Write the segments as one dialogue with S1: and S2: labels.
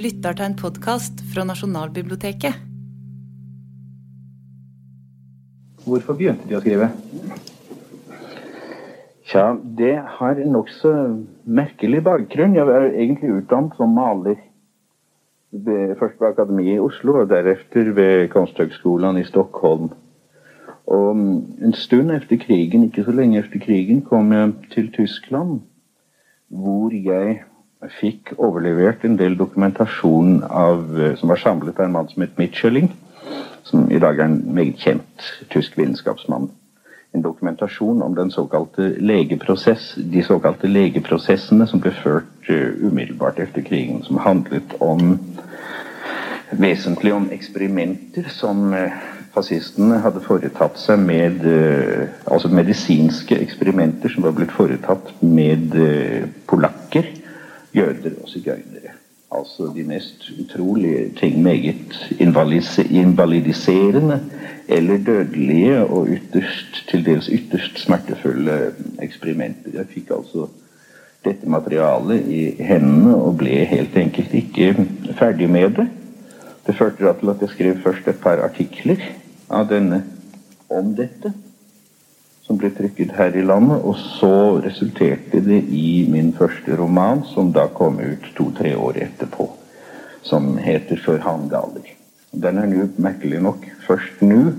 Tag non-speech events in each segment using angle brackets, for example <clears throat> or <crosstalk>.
S1: lytter til en podkast fra Nasjonalbiblioteket.
S2: Hvorfor begynte De å skrive?
S3: Tja, det har en nokså merkelig bakgrunn. Jeg var egentlig utdannet som maler. Først ved Akademiet i Oslo, og deretter ved Kunsthøgskolen i Stockholm. Og en stund etter krigen, ikke så lenge etter krigen, kom jeg til Tyskland, hvor jeg fikk overlevert en del dokumentasjon av, eh, som var samlet av en mann som het Mitchelling, som i dag er en meget kjent tysk vitenskapsmann. En dokumentasjon om den såkalte legeprosess, de såkalte legeprosessene som ble ført uh, umiddelbart etter krigen, som handlet om vesentlig om eksperimenter som uh, fascistene hadde foretatt seg med Altså medisinske eksperimenter som var blitt foretatt med polakker jøder og sigøynere. Altså de mest utrolige ting. Meget invalidiserende eller dødelige og ytterst, til dels ytterst smertefulle eksperimenter. Jeg fikk altså dette materialet i hendene og ble helt enkelt ikke ferdig med det. Det førte til at jeg skrev først et par artikler denne om dette som ble trykket her i landet. Og så resulterte det i min første roman, som da kom ut to-tre år etterpå. Som heter 'Før han galer'. Den er nå, merkelig nok, først nå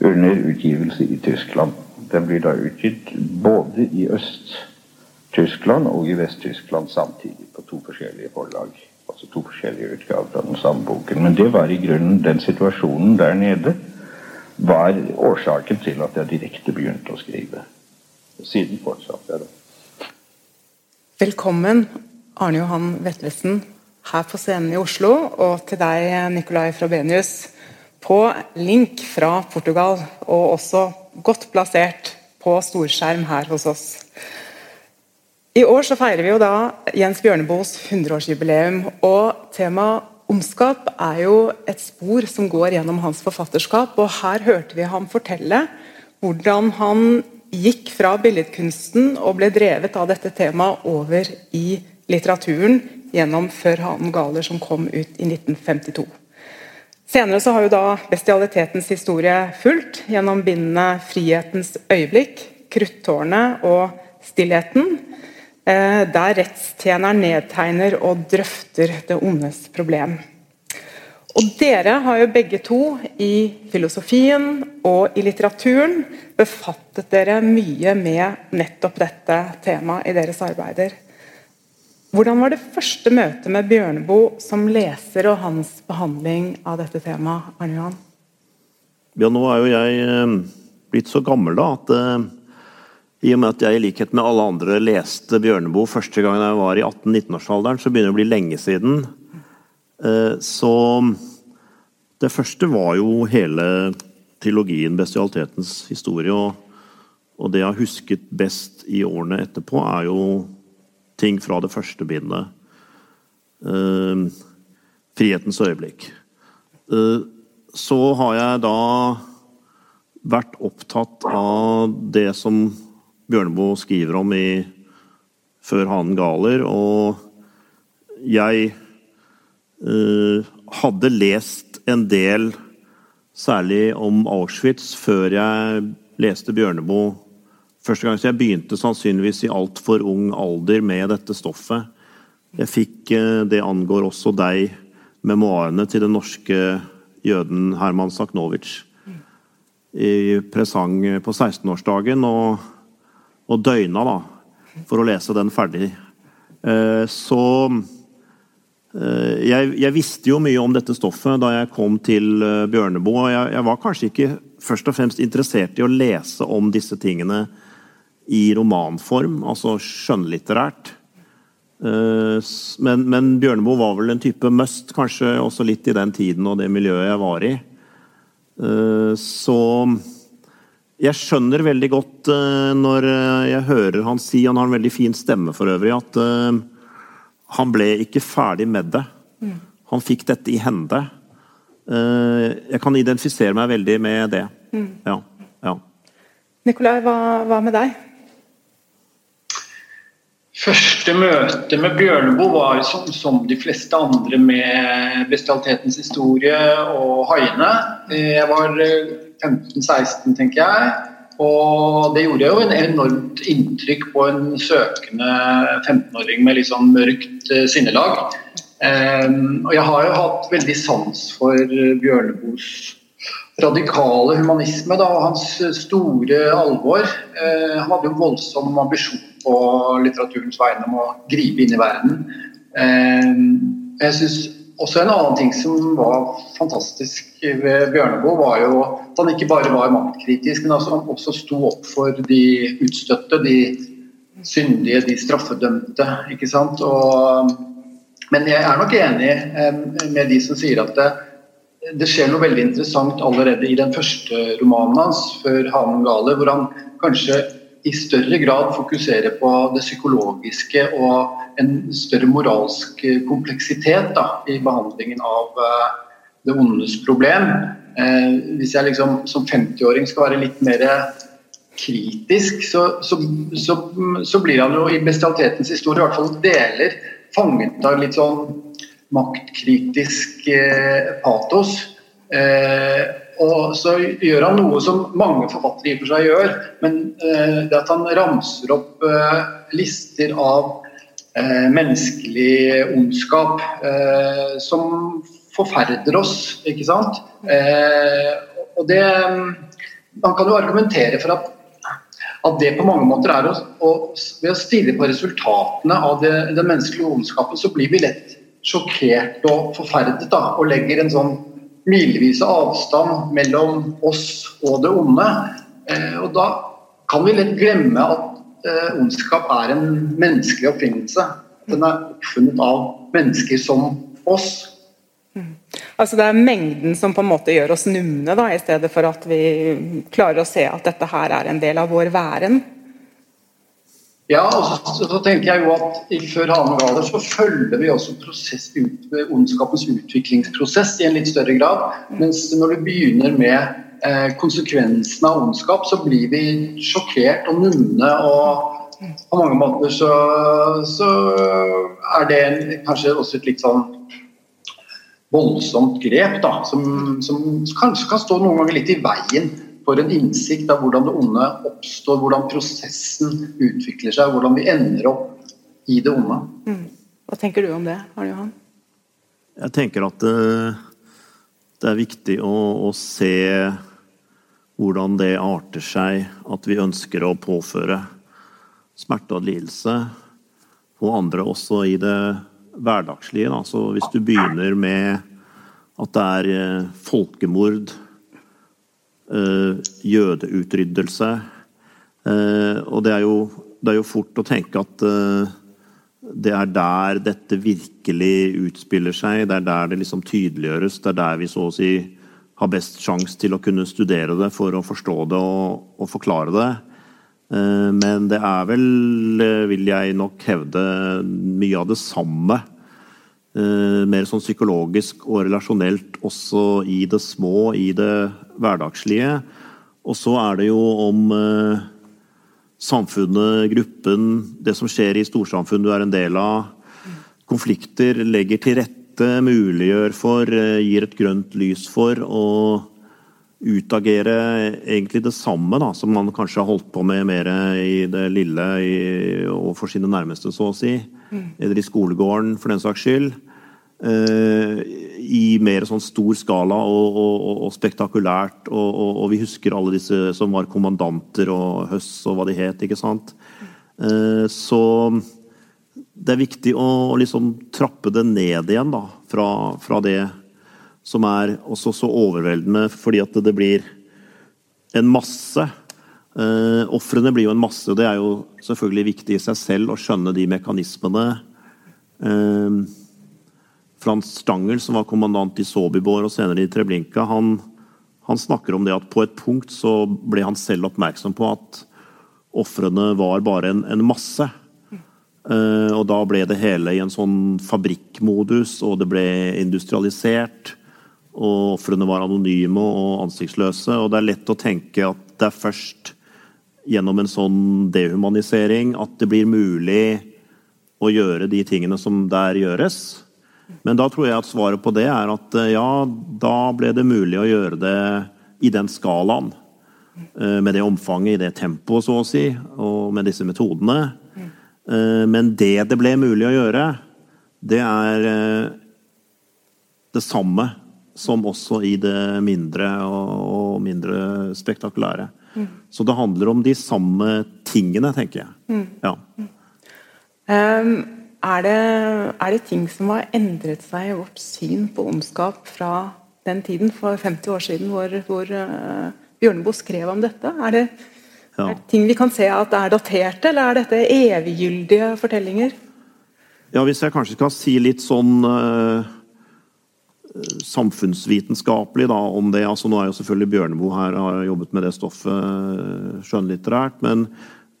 S3: under utgivelse i Tyskland. Den blir da utgitt både i Øst-Tyskland og i Vest-Tyskland samtidig, på to forskjellige forlag. Altså to forskjellige utgaver av den samme boken. Men det var i grunnen den situasjonen der nede var årsaken til at jeg direkte begynte å skrive. Siden fortsatte jeg det.
S4: Velkommen, Arne Johan Vetlesen, her på scenen i Oslo, og til deg, Nicolai Frobenius, på link fra Portugal, og også godt plassert på storskjerm her hos oss. I år så feirer vi jo da Jens Bjørneboes 100-årsjubileum, og temaet Ondskap er jo et spor som går gjennom hans forfatterskap, og her hørte vi ham fortelle hvordan han gikk fra billedkunsten og ble drevet av dette temaet over i litteraturen gjennom 'Før hanen galer', som kom ut i 1952. Senere så har jo da bestialitetens historie fulgt gjennom bindene 'Frihetens øyeblikk', 'Kruttårnet' og 'Stillheten'. Eh, der rettstjeneren nedtegner og drøfter det ondes problem. Og Dere har jo begge to i filosofien og i litteraturen befattet dere mye med nettopp dette temaet i deres arbeider. Hvordan var det første møtet med Bjørneboe som leser og hans behandling av dette temaet? Arne Johan?
S5: Ja, nå er jo jeg eh, blitt så gammel da at eh, i og med at jeg i likhet med alle andre leste Bjørneboe første gang jeg var i 18-19-årsalderen, så begynner det å bli lenge siden. Eh, så det første var jo hele trilogien 'Bestialitetens historie'. Og, og det jeg har husket best i årene etterpå, er jo ting fra det første bindet. Uh, 'Frihetens øyeblikk'. Uh, så har jeg da vært opptatt av det som Bjørneboe skriver om i 'Før hanen galer'. Og jeg uh, hadde lest en del, særlig om Auschwitz, før jeg leste Bjørneboe første gang. Så jeg begynte sannsynligvis i altfor ung alder med dette stoffet. Jeg fikk uh, 'Det angår også deg', memoarene til den norske jøden Herman Saknowicz i presang på 16-årsdagen. og og døgna da, for å lese den ferdig. Eh, så eh, jeg, jeg, visste jo mye om dette stoffet da jeg kom til eh, Bjørneboe. Jeg, jeg var kanskje ikke først og fremst interessert i å lese om disse tingene i romanform, altså skjønnlitterært. Men, men Bjørneboe var vel en type must, kanskje også litt i den tiden og det miljøet jeg var i. Så jeg skjønner veldig godt uh, når eh, jeg hører han si Han har en veldig fin stemme for øvrig. At uh, han ble ikke ferdig med det. Mm. Han fikk dette i hende. Jeg kan identifisere meg veldig med det. Mm. Ja. ja.
S4: Nikolai, hva, hva, med deg?
S6: Første møte med Bjørneboe var som, som, de fleste andre med bestialitetens historie og haiene. Jeg var 15-16, tenker jeg. Og det gjorde jo en enormt inntrykk på en søkende 15-åring med litt sånn mørkt sinnelag. Og jeg har jo hatt veldig sans for Bjørneboes radikale humanisme da, og hans store alvor. Uh, han hadde jo voldsom ambisjon på litteraturens vegne om å gripe inn i verden. Um, jeg synes også En annen ting som var fantastisk ved Bjørneboe, var jo at han ikke bare var maktkritisk, men altså han også sto opp for de utstøtte, de syndige, de straffedømte. ikke sant? Og, men jeg er nok enig med de som sier at det, det skjer noe veldig interessant allerede i den første romanen hans, før 'Hanen gale', hvor han kanskje i større grad fokusere på det psykologiske og en større moralsk kompleksitet da, i behandlingen av uh, det ondes problem. Uh, hvis jeg liksom som 50-åring skal være litt mer kritisk, så, så, så, så, blir han jo i bestialitetens historie i hvert fall deler fanget av litt sånn maktkritisk eh, patos. Eh, og så gjør han noe som mange forfattere i for seg gjør, men eh, det at han ramser opp eh, lister av eh, menneskelig ondskap som forferder oss, ikke sant. og det Man kan jo argumentere for at at det på mange måter er å, å, Ved å stille på resultatene av det, den menneskelige ondskapen, så blir vi lett sjokkert og forferdet da, og legger en sånn milevis avstand mellom oss og det onde. Eh, og da kan vi lett glemme at eh, ondskap er en menneskelig oppfinnelse. Den er oppfunnet av mennesker som oss.
S4: Mm. Altså Det er mengden som på en måte gjør oss numne, da, i stedet for at vi klarer å se at dette her er en del av vår væren.
S6: Ja, og så, så, tenker jeg jo at Før Hanegaler så følger vi også prosess, ut, ondskapens utviklingsprosess i en litt større grad. Mens når du begynner med eh, konsekvensene av ondskap, så blir vi sjokkert og numne. og på mange måter så, så er det kanskje også et litt sånn voldsomt grep, da, som, som kanskje kan stå noen ganger litt i veien får en innsikt av hvordan det onde oppstår, hvordan prosessen utvikler seg, hvordan vi ender opp i det onde. Mm.
S4: Hva tenker du om det, Arne Johan?
S5: Jeg tenker at det, eh, det er viktig å, å, se hvordan det arter seg at vi ønsker å påføre smerte og lidelse på andre også i det hverdagslige. Altså, hvis du begynner med at det er eh, folkemord jødeutryddelse. Eh, og det er, jo, det er jo fort å tenke at eh, det er der dette virkelig utspiller seg. Det er der det liksom tydeliggjøres. Det er der vi så å si har best sjanse til å kunne studere det for å forstå det og, og, forklare det. Men det er vel, vil jeg nok hevde, mye av det samme. Mer sånn psykologisk og relasjonelt også i det små, i det hverdagslige. Og så er det jo om eh, samfunnet, gruppen, det som skjer i storsamfunn du er en del av. Konflikter legger til rette, muliggjør for, eh, gir et grønt lys for å utagere egentlig det samme da, som man kanskje har holdt på med mer i det lille i, og for sine nærmeste, så å si. Mm. Eller i skolegården, for den saks skyld. Uh, i mer sånn stor skala og, og, og spektakulært. Og, og, vi husker alle disse som var kommandanter og Høss og hva de het. ikke sant? Uh, så det er viktig å liksom trappe det ned igjen da, fra, fra det som er også så overveldende, fordi at det blir en masse. Uh, Ofrene blir jo en masse, og det er jo selvfølgelig viktig i seg selv å skjønne de mekanismene. Uh, Frans Stangel, som var kommandant i Sobibor og senere i Treblinka, han, han, snakker om det at på et punkt så ble han selv oppmerksom på at ofrene var bare en, en masse. Uh, og da ble det hele i en sånn fabrikkmodus, og det ble industrialisert. Og ofrene var anonyme og ansiktsløse. Og det er lett å tenke at det er først gjennom en sånn dehumanisering at det blir mulig å gjøre de tingene som der gjøres. Men da tror jeg at svaret på det er at ja, da ble det mulig å gjøre det i den skalaen. Med det omfanget, i det tempoet, så å si, og med disse metodene. Men det det ble mulig å gjøre, det er det samme som også i det mindre og mindre spektakulære. Så det handler om de samme tingene, tenker jeg. Mm. Ja.
S4: Um, er, det, er, det, ting som har endret seg i vårt syn på ondskap fra den tiden, for 50 år siden, hvor, hvor uh, Bjørneboe skrev om dette? Er det, ja. er det, ting vi kan se at er daterte, eller er dette eviggyldige fortellinger?
S5: Ja, Hvis jeg kanskje skal si litt sånn uh, samfunnsvitenskapelig da, om det. altså Nå er jo selvfølgelig Bjørneboe her har jobbet med det stoffet eh, skjønnlitterært, men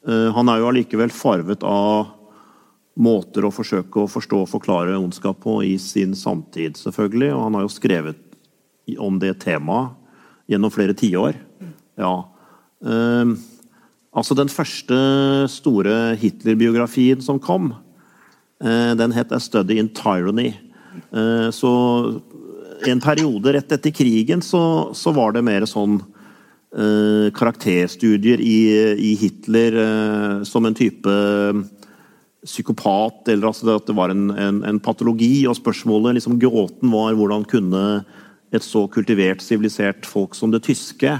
S5: uh, han er jo allikevel farvet av måter å forsøke å forstå og forklare ondskap på i sin samtid, selvfølgelig. Og han har jo skrevet om det temaet gjennom flere tiår. Ja. Eh, altså Den første store Hitler-biografien som kom, eh, den het 'A Study in Tyranny'. Så en periode rett etter krigen så, så var det mer sånn eh, karakterstudier i, i Hitler eh, som en type eh, psykopat, eller altså at det var en, en, en patologi. Og spørsmålet, liksom gåten, var hvordan kunne et så kultivert, sivilisert folk som det tyske,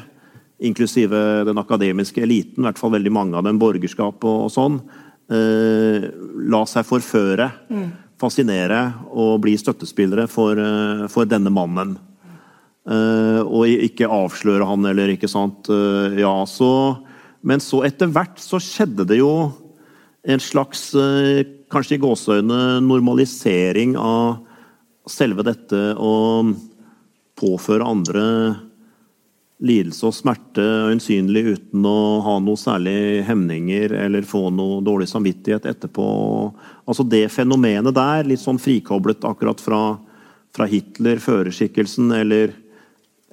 S5: inklusive den akademiske eliten, i hvert fall veldig mange av dem, borgerskap og, og sånn, eh, la seg forføre. Mm fascinere og bli støttespillere for, eh, for denne mannen. Eh, og ikke avsløre han, eller ikke sant. Uh, ja, så Men så etter hvert så skjedde det jo en slags, uh, kanskje i gåseøyne, normalisering av selve dette å påføre andre lidelse og smerte øyensynlig uten å ha noe særlig hemninger eller få noe dårlig samvittighet etterpå. Altså Det fenomenet der, litt sånn frikoblet akkurat fra, fra Hitler, førerskikkelsen, eller,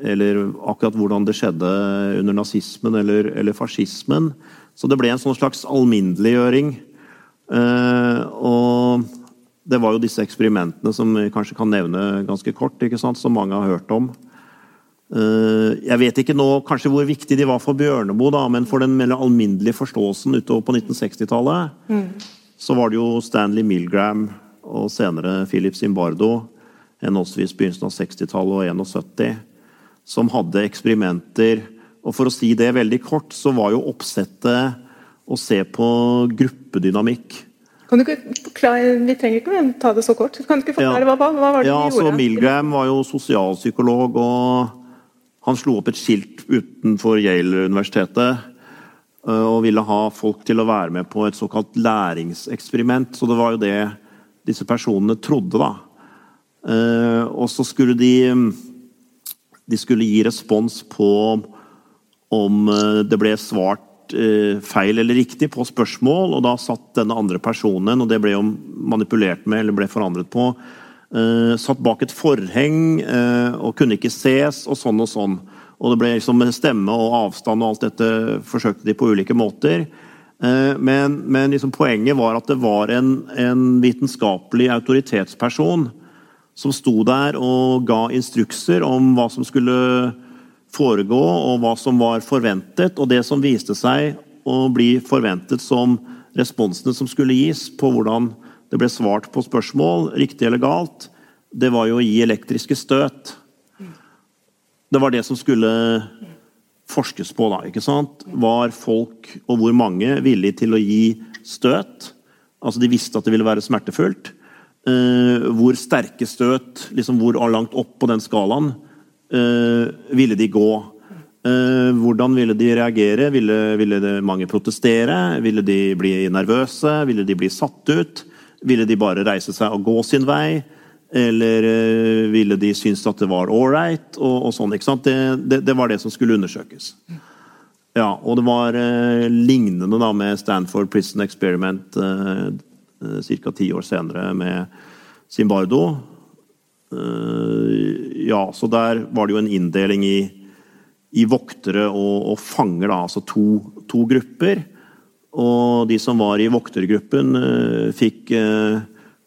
S5: eller, akkurat hvordan det skjedde under nazismen eller, eller fascismen. Så det ble en sånn slags alminneliggjøring. Eh, og det var jo disse eksperimentene som vi kanskje kan nevne ganske kort, ikke sant, som mange har hørt om. Eh, jeg vet ikke nå kanskje hvor viktig de var for Bjørneboe, da, men for den mer alminnelige forståelsen utover på 1960-tallet, mm. så var det jo Stanley Milgram og senere Philip Zimbardo, henholdsvis begynnelsen av 60-tallet og 71, som hadde eksperimenter. Og for å si det veldig kort, så var jo oppsettet å se på gruppedynamikk.
S4: Kan du ikke forklare, Vi trenger ikke ta det så kort. Kan du ikke forklare ja. hva, hva, var det
S5: ja, de gjorde? Milgram var jo sosialpsykolog og han slo opp et skilt utenfor Yale-universitetet eh, og ville ha folk til å være med på et såkalt læringseksperiment. Så det var jo det disse personene trodde, da. Eh, og så skulle de De skulle gi respons på om eh, det ble svart feil eller riktig på spørsmål, og da satt denne andre personen, og det ble jo manipulert med eller ble forandret på, Uh, satt bak et forheng og kunne ikke ses, og sånn og sånn. Og det ble liksom stemme og avstand og alt dette forsøkte de på ulike måter. Men, men liksom poenget var at det var en, en, vitenskapelig autoritetsperson som sto der og ga instrukser om hva som skulle foregå, og hva som var forventet. Og det som viste seg å bli forventet som responsene som skulle gis på hvordan det ble svart på spørsmål, riktig eller galt, det var jo å gi elektriske støt. Det var det som skulle forskes på, da. ikke sant? Var folk, og hvor mange, villige til å gi støt? Altså De visste at det ville være smertefullt. Uh, hvor sterke støt, liksom hvor langt opp på den skalaen, ville de gå? Uh, hvordan ville de reagere? Ville, ville mange protestere? Ville de bli nervøse? Ville de bli satt ut? Ville de bare reise seg og gå sin vei? Eller uh, ville de synes at det var ålreit? Og, og sånn? Det, det, det, var det som skulle undersøkes. Ja, og det var uh, lignende da med Stanford Prison Experiment uh, ca. ti år senere med Zimbardo. Ja, så der var det jo en inndeling i, i voktere og, og fanger, da, altså to, to grupper. Og de som var i voktergruppen, eh, fikk eh,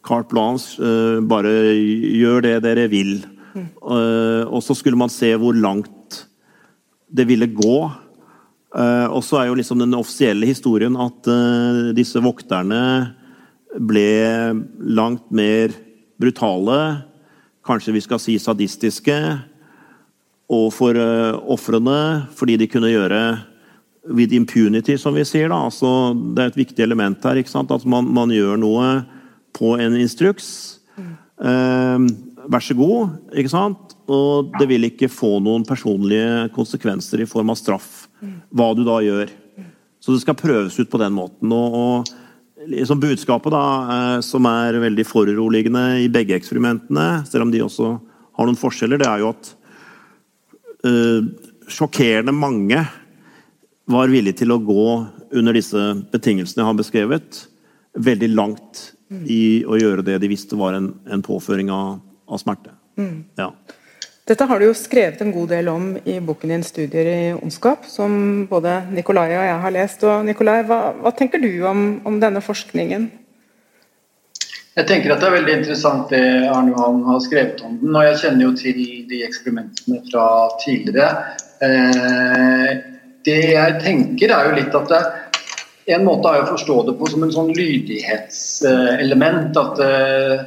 S5: carte blanche. eh, Bare gjør det dere vil. Eh, Og så skulle man se hvor langt det ville gå. Eh, Og så er jo liksom den offisielle historien at eh, disse vokterne ble langt mer brutale, kanskje vi skal si sadistiske, overfor for ofrene, fordi de kunne gjøre with impunity, som vi sier. da, altså Det er et viktig element her. ikke sant, At man, man gjør noe på en instruks. Eh, vær så god, ikke sant? Og det vil ikke få noen personlige konsekvenser i form av straff, hva du da gjør. Så det skal prøves ut på den måten. og, og liksom Budskapet, da, eh, som er veldig foruroligende i begge eksperimentene, selv om de også har noen forskjeller, det er jo at uh, sjokkerende mange var villige til å gå under disse betingelsene jeg har beskrevet, veldig langt i å gjøre det de visste var en, en påføring av, av smerte. Ja.
S4: Dette har du jo skrevet en god del om i boken din 'Studier i ondskap', som både Nikolai og jeg har lest. Og Nikolai, hva, hva tenker du om, om denne forskningen?
S6: Jeg tenker at Det er veldig interessant det Arne Johan har skrevet om den. og Jeg kjenner jo til de eksperimentene fra tidligere. Eh, det jeg tenker er jo litt at det, En måte er å forstå det på som en sånn lydighetselement. At eh,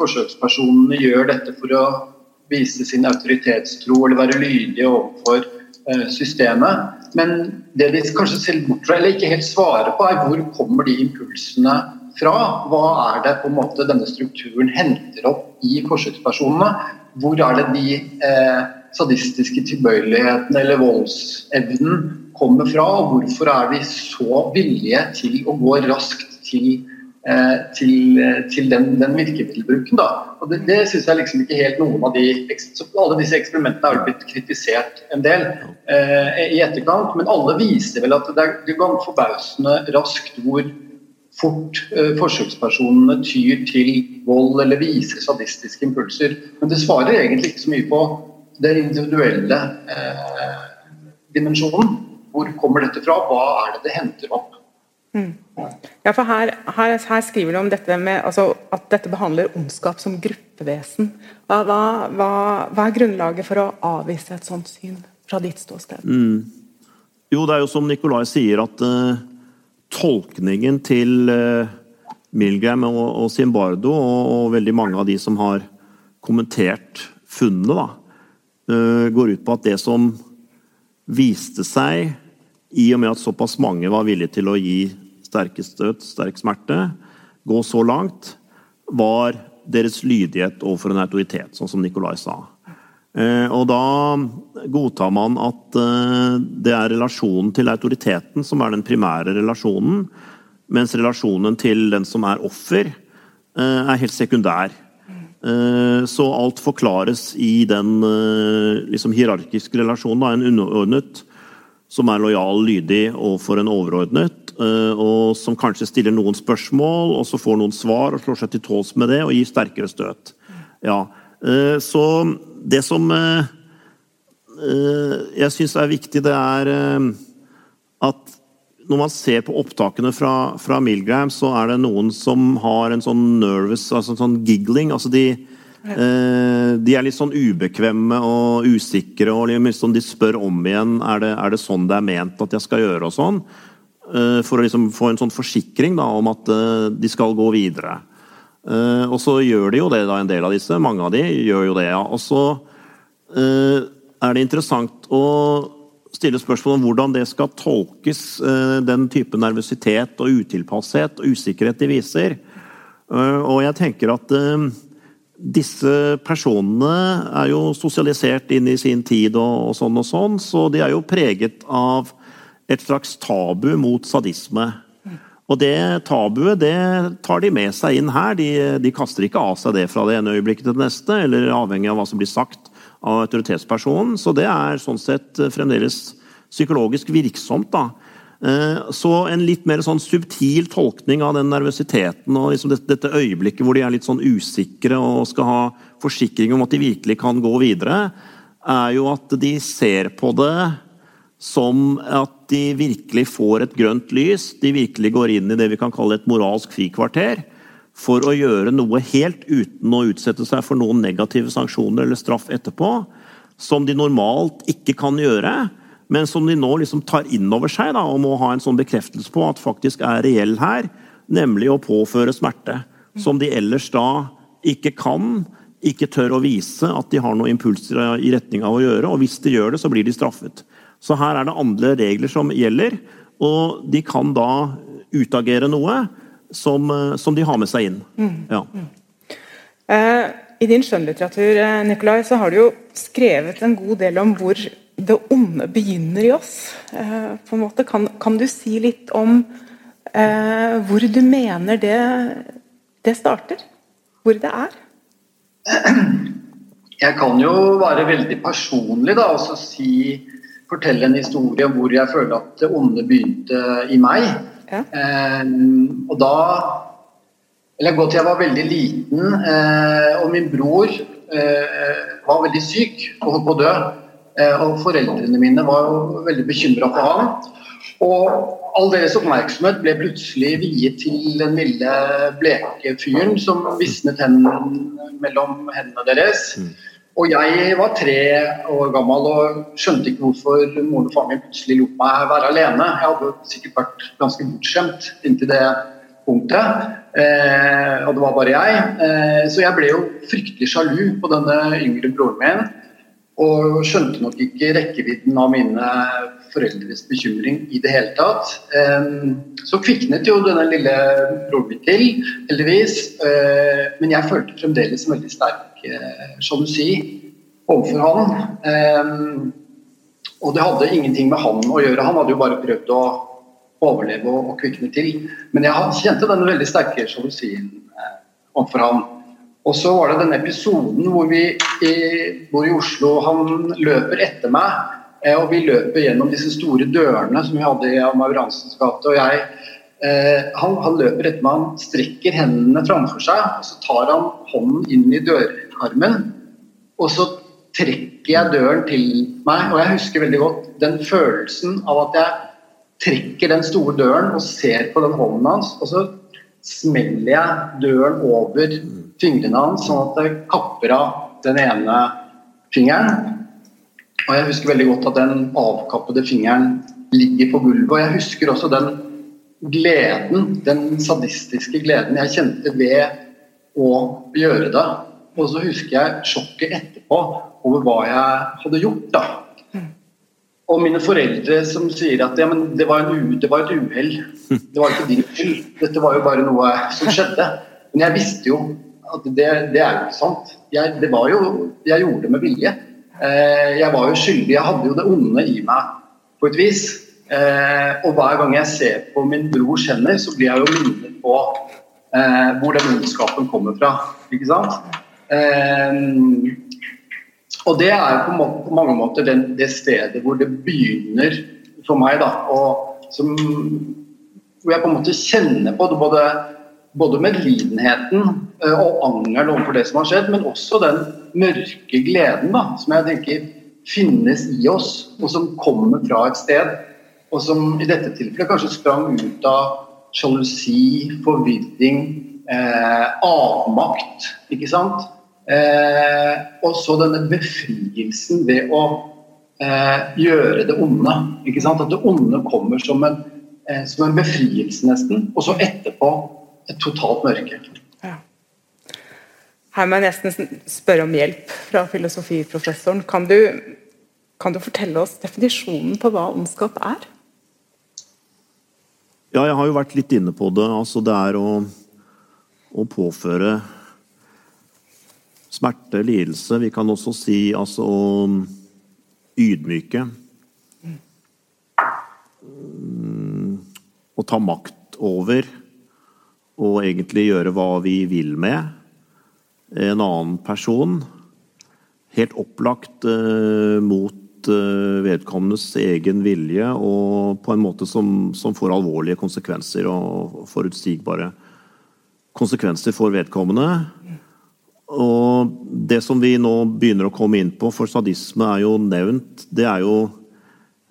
S6: forsøkspersonene gjør dette for å vise sin autoritetstro eller være lydige overfor eh, systemet. Men det de kanskje ser bort fra, eller ikke helt svarer på, er hvor kommer de impulsene fra? Hva er det på en måte denne strukturen henter opp i forsøkspersonene? Hvor er det de eh, sadistiske tilbøyelighetene eller voldsevnen kommer fra? Og hvorfor er de så villige til å gå raskt til, til, eh, til den, den virkemiddelbruken? Da? Og det, det syns jeg liksom ikke helt noen av de Alle disse eksperimentene har blitt kritisert en del eh, i etterkant, men alle viser vel at det, er, det forbausende raskt hvor fort eh, forsøkspersonene tyr til vold eller viser sadistiske impulser. Men det svarer egentlig ikke så mye på den individuelle eh, dimensjonen. Hvor kommer dette fra? Hva er det det henter opp?
S4: Ja, for her, her, her skriver du om dette med altså, at dette behandler ondskap som gruppevesen. Hva, hva, hva, er grunnlaget for å avvise et sånt syn fra ditt ståsted?
S5: Jo, det er jo som Nikolai sier, at uh, tolkningen til uh, Milgram og, og Zimbardo, og, og veldig mange av de som har kommentert funnene, da, uh, går ut på at det som viste seg, i og med at såpass mange var villige til å gi sterke støt, sterk smerte, gå så langt, var deres lydighet overfor en autoritet, sånn som Nikolai sa. Eh, Og da godtar man at eh, det er relasjonen til autoriteten som er den primære relasjonen, mens relasjonen til den som er offer, eh, er helt sekundær. Så alt forklares i den liksom hierarkiske relasjonen. En underordnet som er lojal lydig overfor en overordnet, eh, og som kanskje stiller noen spørsmål, og så får noen svar og slår seg til tåls med det og gir sterkere støt. Ja. eh, Så det som eh, jeg syns er viktig, det er at når man ser på opptakene fra, fra Milgram, så er det noen som har en sånn nervous, altså en sånn giggling. altså de Eh, de er litt sånn ubekvemme og usikre, og liksom de spør om igjen er det, er det sånn det er ment at jeg skal gjøre. og sånn, eh, For å liksom få en sånn forsikring da, om at eh, de skal gå videre. Og så gjør de jo det, da, en del av disse. Mange av de gjør jo det. ja. Og så er det interessant å stille spørsmål om hvordan det skal tolkes, den type nervøsitet og utilpasshet og usikkerhet de viser. Og jeg tenker at disse personene er jo sosialisert inn i sin tid og, og sånn og sånn, så de er jo preget av et slags tabu mot sadisme. Og det tabuet det tar de med seg inn her. De, de kaster ikke av seg det fra det ene øyeblikket til det neste, eller avhengig av hva som blir sagt av autoritetspersonen. Så det er sånn sett fremdeles psykologisk virksomt. da. Eh, Så en litt mer sånn subtil tolkning av den nervøsiteten og liksom dette, øyeblikket hvor de er litt sånn usikre og skal ha forsikring om at de virkelig kan gå videre, er jo at de ser på det som at de virkelig får et grønt lys. De virkelig går inn i det vi kan kalle et moralsk frikvarter for å gjøre noe helt uten å utsette seg for noen negative sanksjoner eller straff etterpå, som de normalt ikke kan gjøre, men som de nå liksom tar inn over seg da, og må ha en sånn bekreftelse på at faktisk er reell her, nemlig å påføre smerte. Som de ellers da ikke kan, ikke tør å vise at de har noen impulser i retning av å gjøre. Og hvis de gjør det, så blir de straffet. Så her er det andre regler som gjelder, og de kan da utagere noe som, som de har med seg inn. Ja.
S4: Eh, I din skjønnlitteratur eh, Nikolai, så har du jo skrevet en god del om hvor det onde begynner i oss. Eh, på en måte. Kan, kan du si litt om eh, hvor du mener det, det starter? Hvor det er? <clears throat>
S6: Jeg kan jo være veldig personlig da, og så si, fortelle en historie hvor jeg føler at det onde begynte i meg.
S4: Ja.
S6: Eh, og da Eller gå til jeg var veldig liten, eh, og min bror eh, var veldig syk og holdt på å dø. Eh, og foreldrene mine var jo veldig bekymra for han. Og all deres oppmerksomhet ble plutselig viet til den lille bleke fyren som visnet hendene mellom hendene deres. Og jeg var tre år gammel og skjønte ikke hvorfor moren og faren min plutselig lot meg være alene. Jeg hadde sikkert vært ganske bortskjemt inntil det punktet. Eh, og det var bare jeg. Eh, så jeg ble jo fryktelig sjalu på denne yngre broren min. Og skjønte nok ikke rekkevidden av mine foreldres bekymring i det hele tatt. Så kviknet jo denne lille broren min til, heldigvis. Eh, men jeg følte fremdeles en veldig sterk eh, sjalusi overfor han. Og det hadde ingenting med han å gjøre. Han hadde jo bare prøvd å overleve og kvikne til. Men jeg kjente denne veldig sterke sjalusien eh, overfor han. Og så var det denne episoden hvor vi i, bor i Oslo, han løper etter meg. Eh, og vi løper gjennom disse store dørene som vi hadde i Mauransens gate. Og jeg, eh, han, han, løper etter meg, han strekker hendene framfor seg. Og så tar han hånden inn i dørkarmen. Og så trekker jeg døren til meg. Og jeg husker veldig godt den følelsen av at jeg trekker den store døren og ser på den hånden hans. Og så smeller jeg døren over fingrene hans, sånn at det kapper av den ene fingeren. Og jeg husker veldig godt at den avkappede fingeren ligger på gulvet. Og jeg husker også den gleden, den sadistiske gleden jeg kjente ved å gjøre det. Og så husker jeg sjokket etterpå over hva jeg hadde gjort. da. Og mine foreldre som sier at ja, det, var det, var et uhell. Det var ikke din skyld. Dette var jo bare noe som skjedde. Men jeg visste jo at det, det er jo ikke sant. Jeg, det var jo, jeg gjorde det med vilje. Eh, jeg var jo skyldig. Jeg hadde jo det onde i meg på et vis. Eh, og hver gang jeg ser på min brors hender, så blir jeg jo minnet på eh, hvor den ondskapen kommer fra. Ikke sant? Og det er på, på mange måter den, det stedet hvor det begynner for meg. da, og som, Hvor jeg på en måte kjenner på det, både, både medlidenheten uh, og angeren overfor det som har skjedd, men også den mørke gleden da, som jeg tenker finnes i oss, og som kommer fra et sted. Og som i dette tilfellet kanskje sprang ut av sjalusi, forvirring, eh, avmakt. ikke sant? Eh, og så denne befrielsen ved å eh, gjøre det onde. ikke sant? At det onde kommer som en, eh, som en befrielse, nesten. Og så etterpå et totalt mørke. Ja.
S4: Her må jeg nesten spørre om hjelp fra filosofiprofessoren. Kan du, kan du fortelle oss definisjonen på hva ondskap er?
S5: Ja, jeg har jo vært litt inne på det. Altså, det er å, å påføre smerte, lidelse. Vi kan også si altså ydmyke. Mm, å ta makt over og egentlig gjøre hva vi vil med en annen person. Helt opplagt eh, mot eh, vedkommendes egen vilje og på en måte som, som får alvorlige konsekvenser og forutsigbare konsekvenser for vedkommende. Og det som vi nå begynner å komme inn på, for sadisme er jo nevnt, det er jo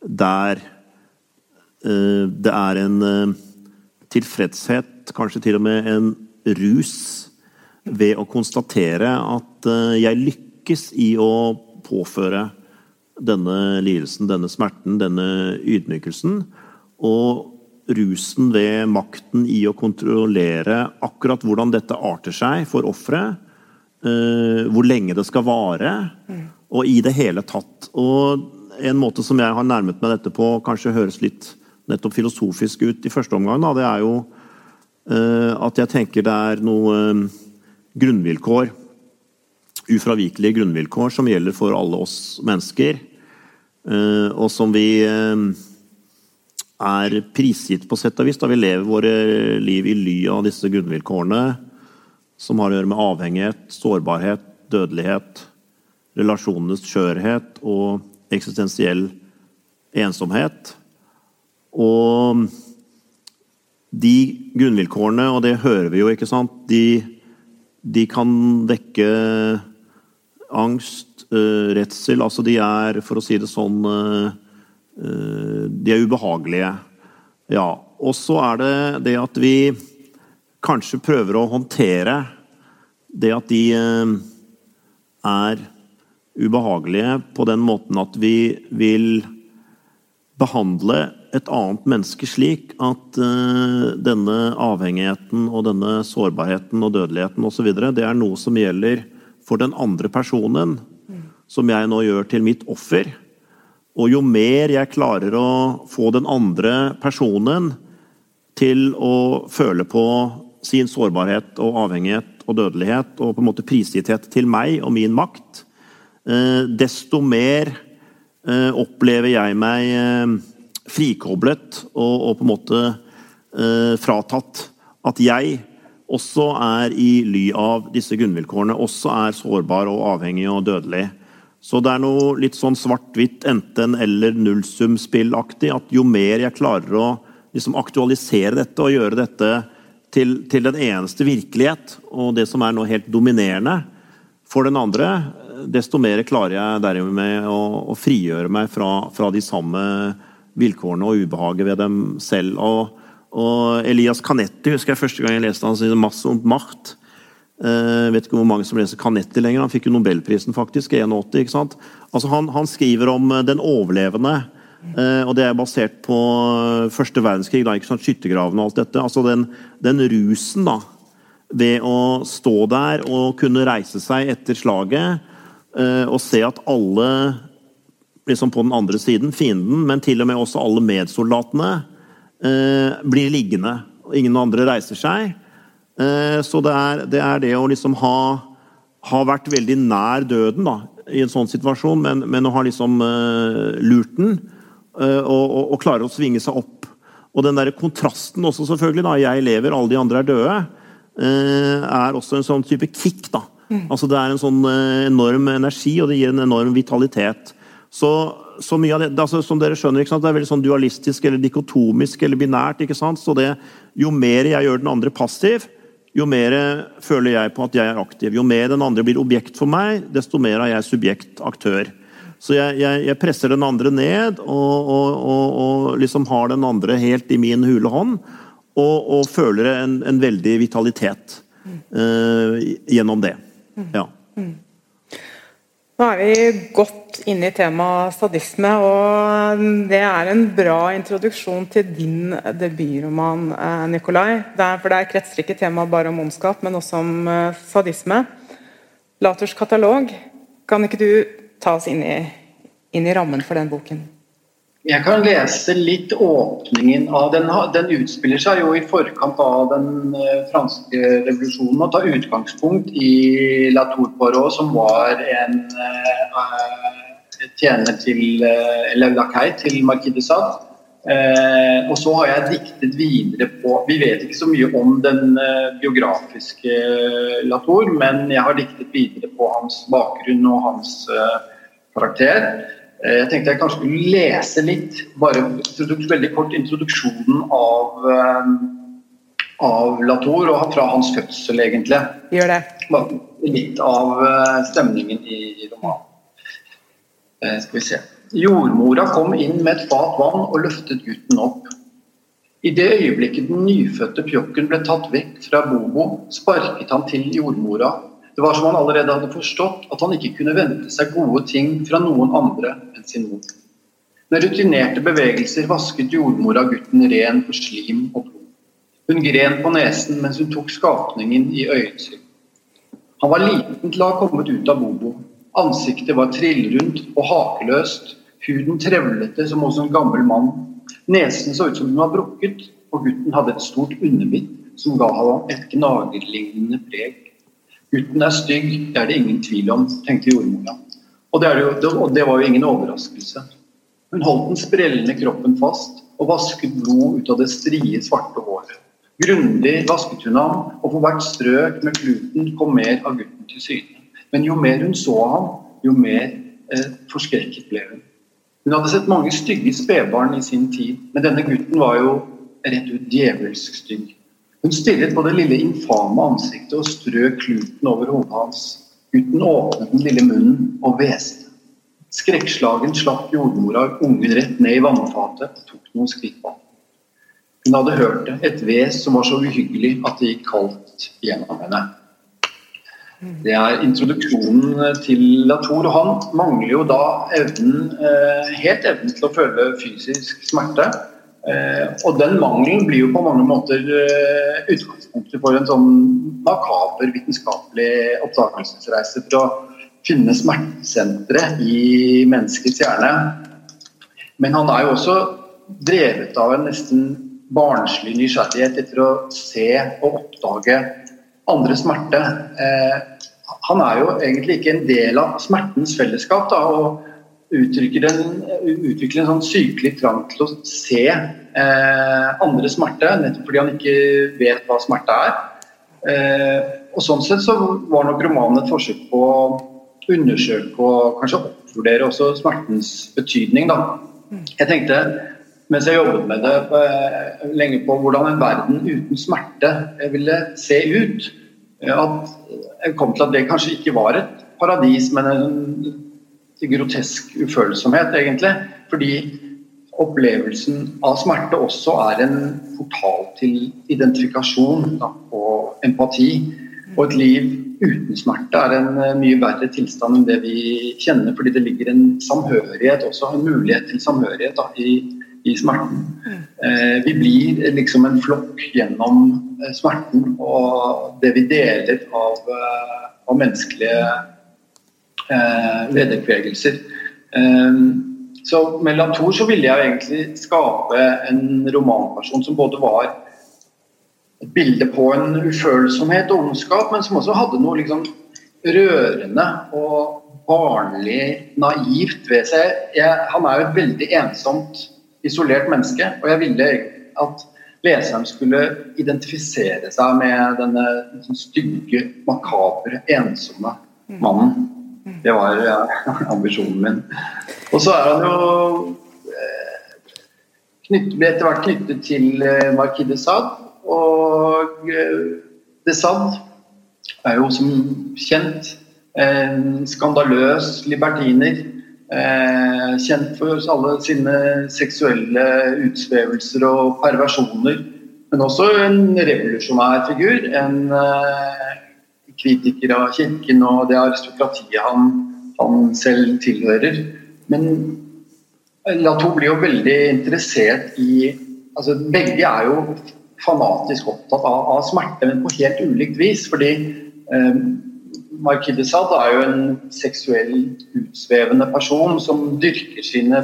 S5: der eh, det er en eh, kanskje til og med en rus, ved å konstatere at eh, jeg lykkes i å påføre denne lidelsen, denne smerten, denne ydmykelsen. Og rusen ved makten i å kontrollere akkurat hvordan dette arter seg for offeret. hvor lenge det skal vare, og i det hele tatt. Og en måte som jeg har nærmet meg dette på, kanskje høres litt nettopp filosofisk ut i første omgang, da, det er jo at jeg tenker det er noe grunnvilkår, ufravikelige grunnvilkår, som gjelder for alle oss mennesker, og som vi er prisgitt på sett og vis da vi lever våre liv i ly av disse grunnvilkårene som har å gjøre med avhengighet, sårbarhet, dødelighet, relasjonenes skjørhet og eksistensiell ensomhet. Og de grunnvilkårene, og det hører vi jo, ikke sant, de, de kan vekke angst, redsel Altså de er, for å si det sånn de er ubehagelige. Ja. Og så er det det at vi kanskje prøver å håndtere det at de er ubehagelige på den måten at vi vil behandle et annet menneske slik at denne avhengigheten og denne sårbarheten og dødeligheten osv. det er noe som gjelder for den andre personen, som jeg nå gjør til mitt offer. Og jo mer jeg klarer å få den andre personen til å føle på sin sårbarhet og avhengighet og dødelighet og på en måte prisgitthet til meg og min makt, desto mer opplever jeg meg frikoblet og, og på en måte fratatt at jeg også er i ly av disse grunnvilkårene, også er sårbar og avhengig og dødelig. Så det er noe litt sånn svart-hvitt, enten- eller nullsumspillaktig. At jo mer jeg klarer å liksom aktualisere dette og gjøre dette til, til, den eneste virkelighet, og det som er noe helt dominerende for den andre, desto mer klarer jeg dermed å, å frigjøre meg fra, fra, de samme vilkårene og ubehaget ved dem selv. Og, og Elias Canetti husker jeg første gang jeg leste hans 'Masse om makt. Jeg vet ikke hvor mange som leser Canetti lenger. Han fikk jo nobelprisen faktisk, 81. ikke sant? Altså han, han skriver om den overlevende, og det er basert på første verdenskrig, da, ikke sant? skyttergravene og alt dette. Altså den, den, rusen da, ved å stå der og kunne reise seg etter slaget og se at alle liksom på den andre siden, fienden, men til og med også alle medsoldatene, blir liggende. Ingen andre reiser seg. Så det er, det er det, å liksom ha, ha, vært veldig nær døden da, i en sånn situasjon, men, men å ha liksom eh, lurt den uh, og, og, og, klare å svinge seg opp. Og den der kontrasten også, selvfølgelig, da, jeg lever, alle de andre er døde, uh, er også en sånn type kick. da. Mm. Altså Det er en sånn enorm energi, og det gir en enorm vitalitet. Så, så mye av det, altså, Som dere skjønner, det er veldig sånn dualistisk eller dikotomisk eller binært. ikke sant? Så det, Jo mer jeg gjør den andre passiv, jo mer føler jeg på at jeg er aktiv. Jo mer den andre blir objekt for meg, desto mer er jeg subjekt, aktør. Så jeg, jeg, jeg presser den andre ned og, og, og, og, liksom har den andre helt i min hule hånd. Og, føler en, en, veldig vitalitet uh, gjennom det. Ja.
S4: Nå er vi godt inne i temaet sadisme, og det er en bra introduksjon til din debutroman, eh, Nikolai. For der kretser ikke temaet bare om ondskap, men også om eh, sadisme. Laters katalog, kan ikke du ta oss inn i, inn i rammen for den boken?
S6: Jeg kan lese litt åpningen av den. Den utspiller seg jo i forkant av den eh, franske revolusjonen og tar utgangspunkt i La Tour Poirot, som var en uh, tjener til eller til Marquis de Sade. Og så har jeg diktet videre på Vi vet ikke så mye om den biografiske Latour, men jeg har diktet videre på hans bakgrunn og hans karakter. Eh, jeg tenkte jeg kanskje skulle lese litt, bare veldig kort introduksjonen av, eh, av Latour, og fra hans fødsel, egentlig.
S4: Gjør det.
S6: Litt av eh, stemningen i romanen. Skal vi se. Jordmora kom inn med et fat vann og løftet gutten opp. I det øyeblikket den nyfødte pjokken ble tatt vekk fra Bobo, sparket han til jordmora. Det var som han allerede hadde forstått at han ikke kunne vente seg gode ting fra noen andre enn sin mor. Med rutinerte bevegelser vasket jordmora gutten ren for slim og blod. Hun gren på nesen mens hun tok skapningen i øyensyn. Han var liten til å ha kommet ut av Bobo. Ansiktet var trillrundt og hakeløst. Huden trevlete som hos en gammel mann. Nesen så ut som den var brukket, og gutten hadde et stort underbitt som ga ham et gnagerlignende preg. Gutten er stygg, det er det ingen tvil om, tenkte jordmora. Og det, jo, det var jo ingen overraskelse. Hun holdt den sprellende kroppen fast og vasket blod ut av det strie, svarte håret. Grundig vasket hun ham, og på hvert strøk med kluten kom mer av gutten til syne. Men jo mer hun så ham, jo mer eh, forskrekket ble hun. Hun hadde sett mange stygge spedbarn i sin tid, men denne gutten var jo rett ut djevelsk stygg. Hun stirret på det lille infame ansiktet og strøk kluten over hodet hans. Gutten åpnet den lille munnen og hveste. Skrekkslagen slapp jordmora ungen rett ned i vannfatet og tok noen skritt bak. Hun hadde hørt det, et ves som var så uhyggelig at det gikk kaldt gjennom henne. Det er introduksjonen til Latour. Han mangler jo da evnen, eh, helt evnen til å føle fysisk smerte. Eh, og den mangelen blir jo på mange måter eh, utgangspunktet for en sånn makaber vitenskapelig oppdagelsesreise for å finne smertesenteret i menneskets hjerne. Men han er jo også drevet av en nesten barnslig nysgjerrighet etter å se og oppdage andre smerte. Eh, han er jo egentlig ikke en del av smertens fellesskap da, og en, utvikler en sånn sykelig trang til å se eh, andre smerte, nettopp fordi han ikke vet hva smerte er. Eh, og Sånn sett så var nok romanen et forsøk på å undersøke og kanskje oppvurdere også smertens betydning. Da. Jeg tenkte, mens jeg jobbet med det eh, lenge på hvordan en verden uten smerte ville se ut, at jeg kom til at det kanskje ikke var et paradis, men en grotesk ufølsomhet, egentlig. Fordi opplevelsen av smerte også er en portal til identifikasjon da, og empati. Og et liv uten smerte er en eh, mye verre tilstand enn det vi kjenner, fordi det ligger en samhørighet også, en mulighet til samhørighet da, i, i, smerten. Eh, vi blir liksom en flokk gjennom eh, smerten og det vi deler av, eh, av menneskelige eh, vederkvegelser. Eh, så med Latour så ville jeg egentlig skape en romanperson som både var et bilde på en ufølsomhet og ondskap, men som også hadde noe liksom rørende og barnlig naivt ved seg. Jeg, han er jo et veldig ensomt, isolert menneske, og jeg ville at leseren skulle identifisere seg med denne liksom, stygge, makabre, ensomme mannen. Det var ja, <laughs> ambisjonen min. Og så er han jo eh, knytt, ble etter hvert knyttet til eh, Marquis de Sade og eh, Desad er jo som kjent en skandaløs libertiner. Kjent for alle sine seksuelle utsvevelser og perversjoner. Men også en revolusjonær figur. En kritiker av kirken og det aristokratiet han, han selv tilhører. Men Lato blir jo veldig interessert i altså Begge er jo fanatisk opptatt av, av, smerte, men på helt ulikt vis. fordi eh, Marquis de Sade er jo en seksuelt utsvevende person som dyrker sine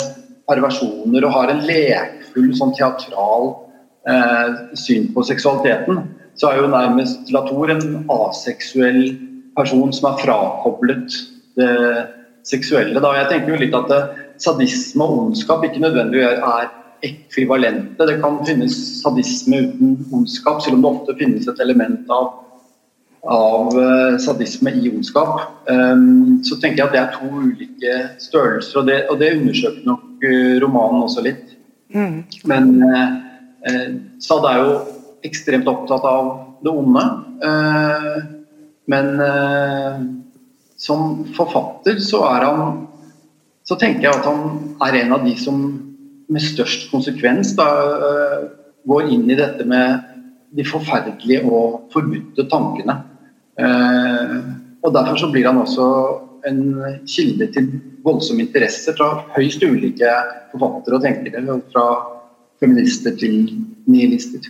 S6: perversjoner og har en lekfull, sånn teatral eh, syn på seksualiteten. Så er jo nærmest Latour en aseksuell person som er frakoblet det seksuelle. Da. Jeg tenker jo litt at sadisme og ondskap ikke nødvendigvis er ekvivalente. Det kan finnes sadisme uten ondskap, selv om det ofte finnes et element av, av eh, sadisme i ondskap. Um, så tenker jeg at det er to ulike størrelser, og det, og det undersøker nok uh, romanen også litt. Mm. Men Sad er jo ekstremt opptatt av det onde. Uh, men som forfatter så er han så tenker jeg at han er en av de som med størst konsekvens da, øh, går inn i dette med de forferdelige og forbudte tankene. Eh, og Derfor så blir han også en kilde til voldsom interesse fra høyst ulike forfattere og tenkere. Fra feminister til nihilister.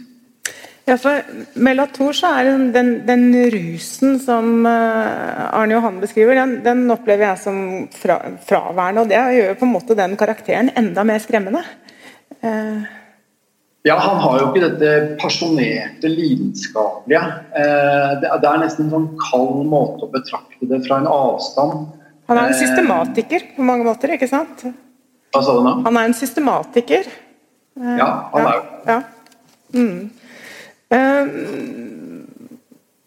S4: Ja, for Melator så er den, den, den, rusen som eh, Arne Johan beskriver, den, den opplever jeg som fra, fraværende. Og det gjør på en måte den karakteren enda mer skremmende.
S6: Eh. Ja, han har jo ikke dette pasjonerte, lidenskapelige. Eh, det, det, er nesten en sånn kald måte å betrakte det fra en avstand.
S4: Han er en eh. systematiker på mange måter, ikke sant?
S6: Hva sa du nå?
S4: Han er en systematiker.
S6: Eh, ja, han er jo
S4: ja. Mm. Eh,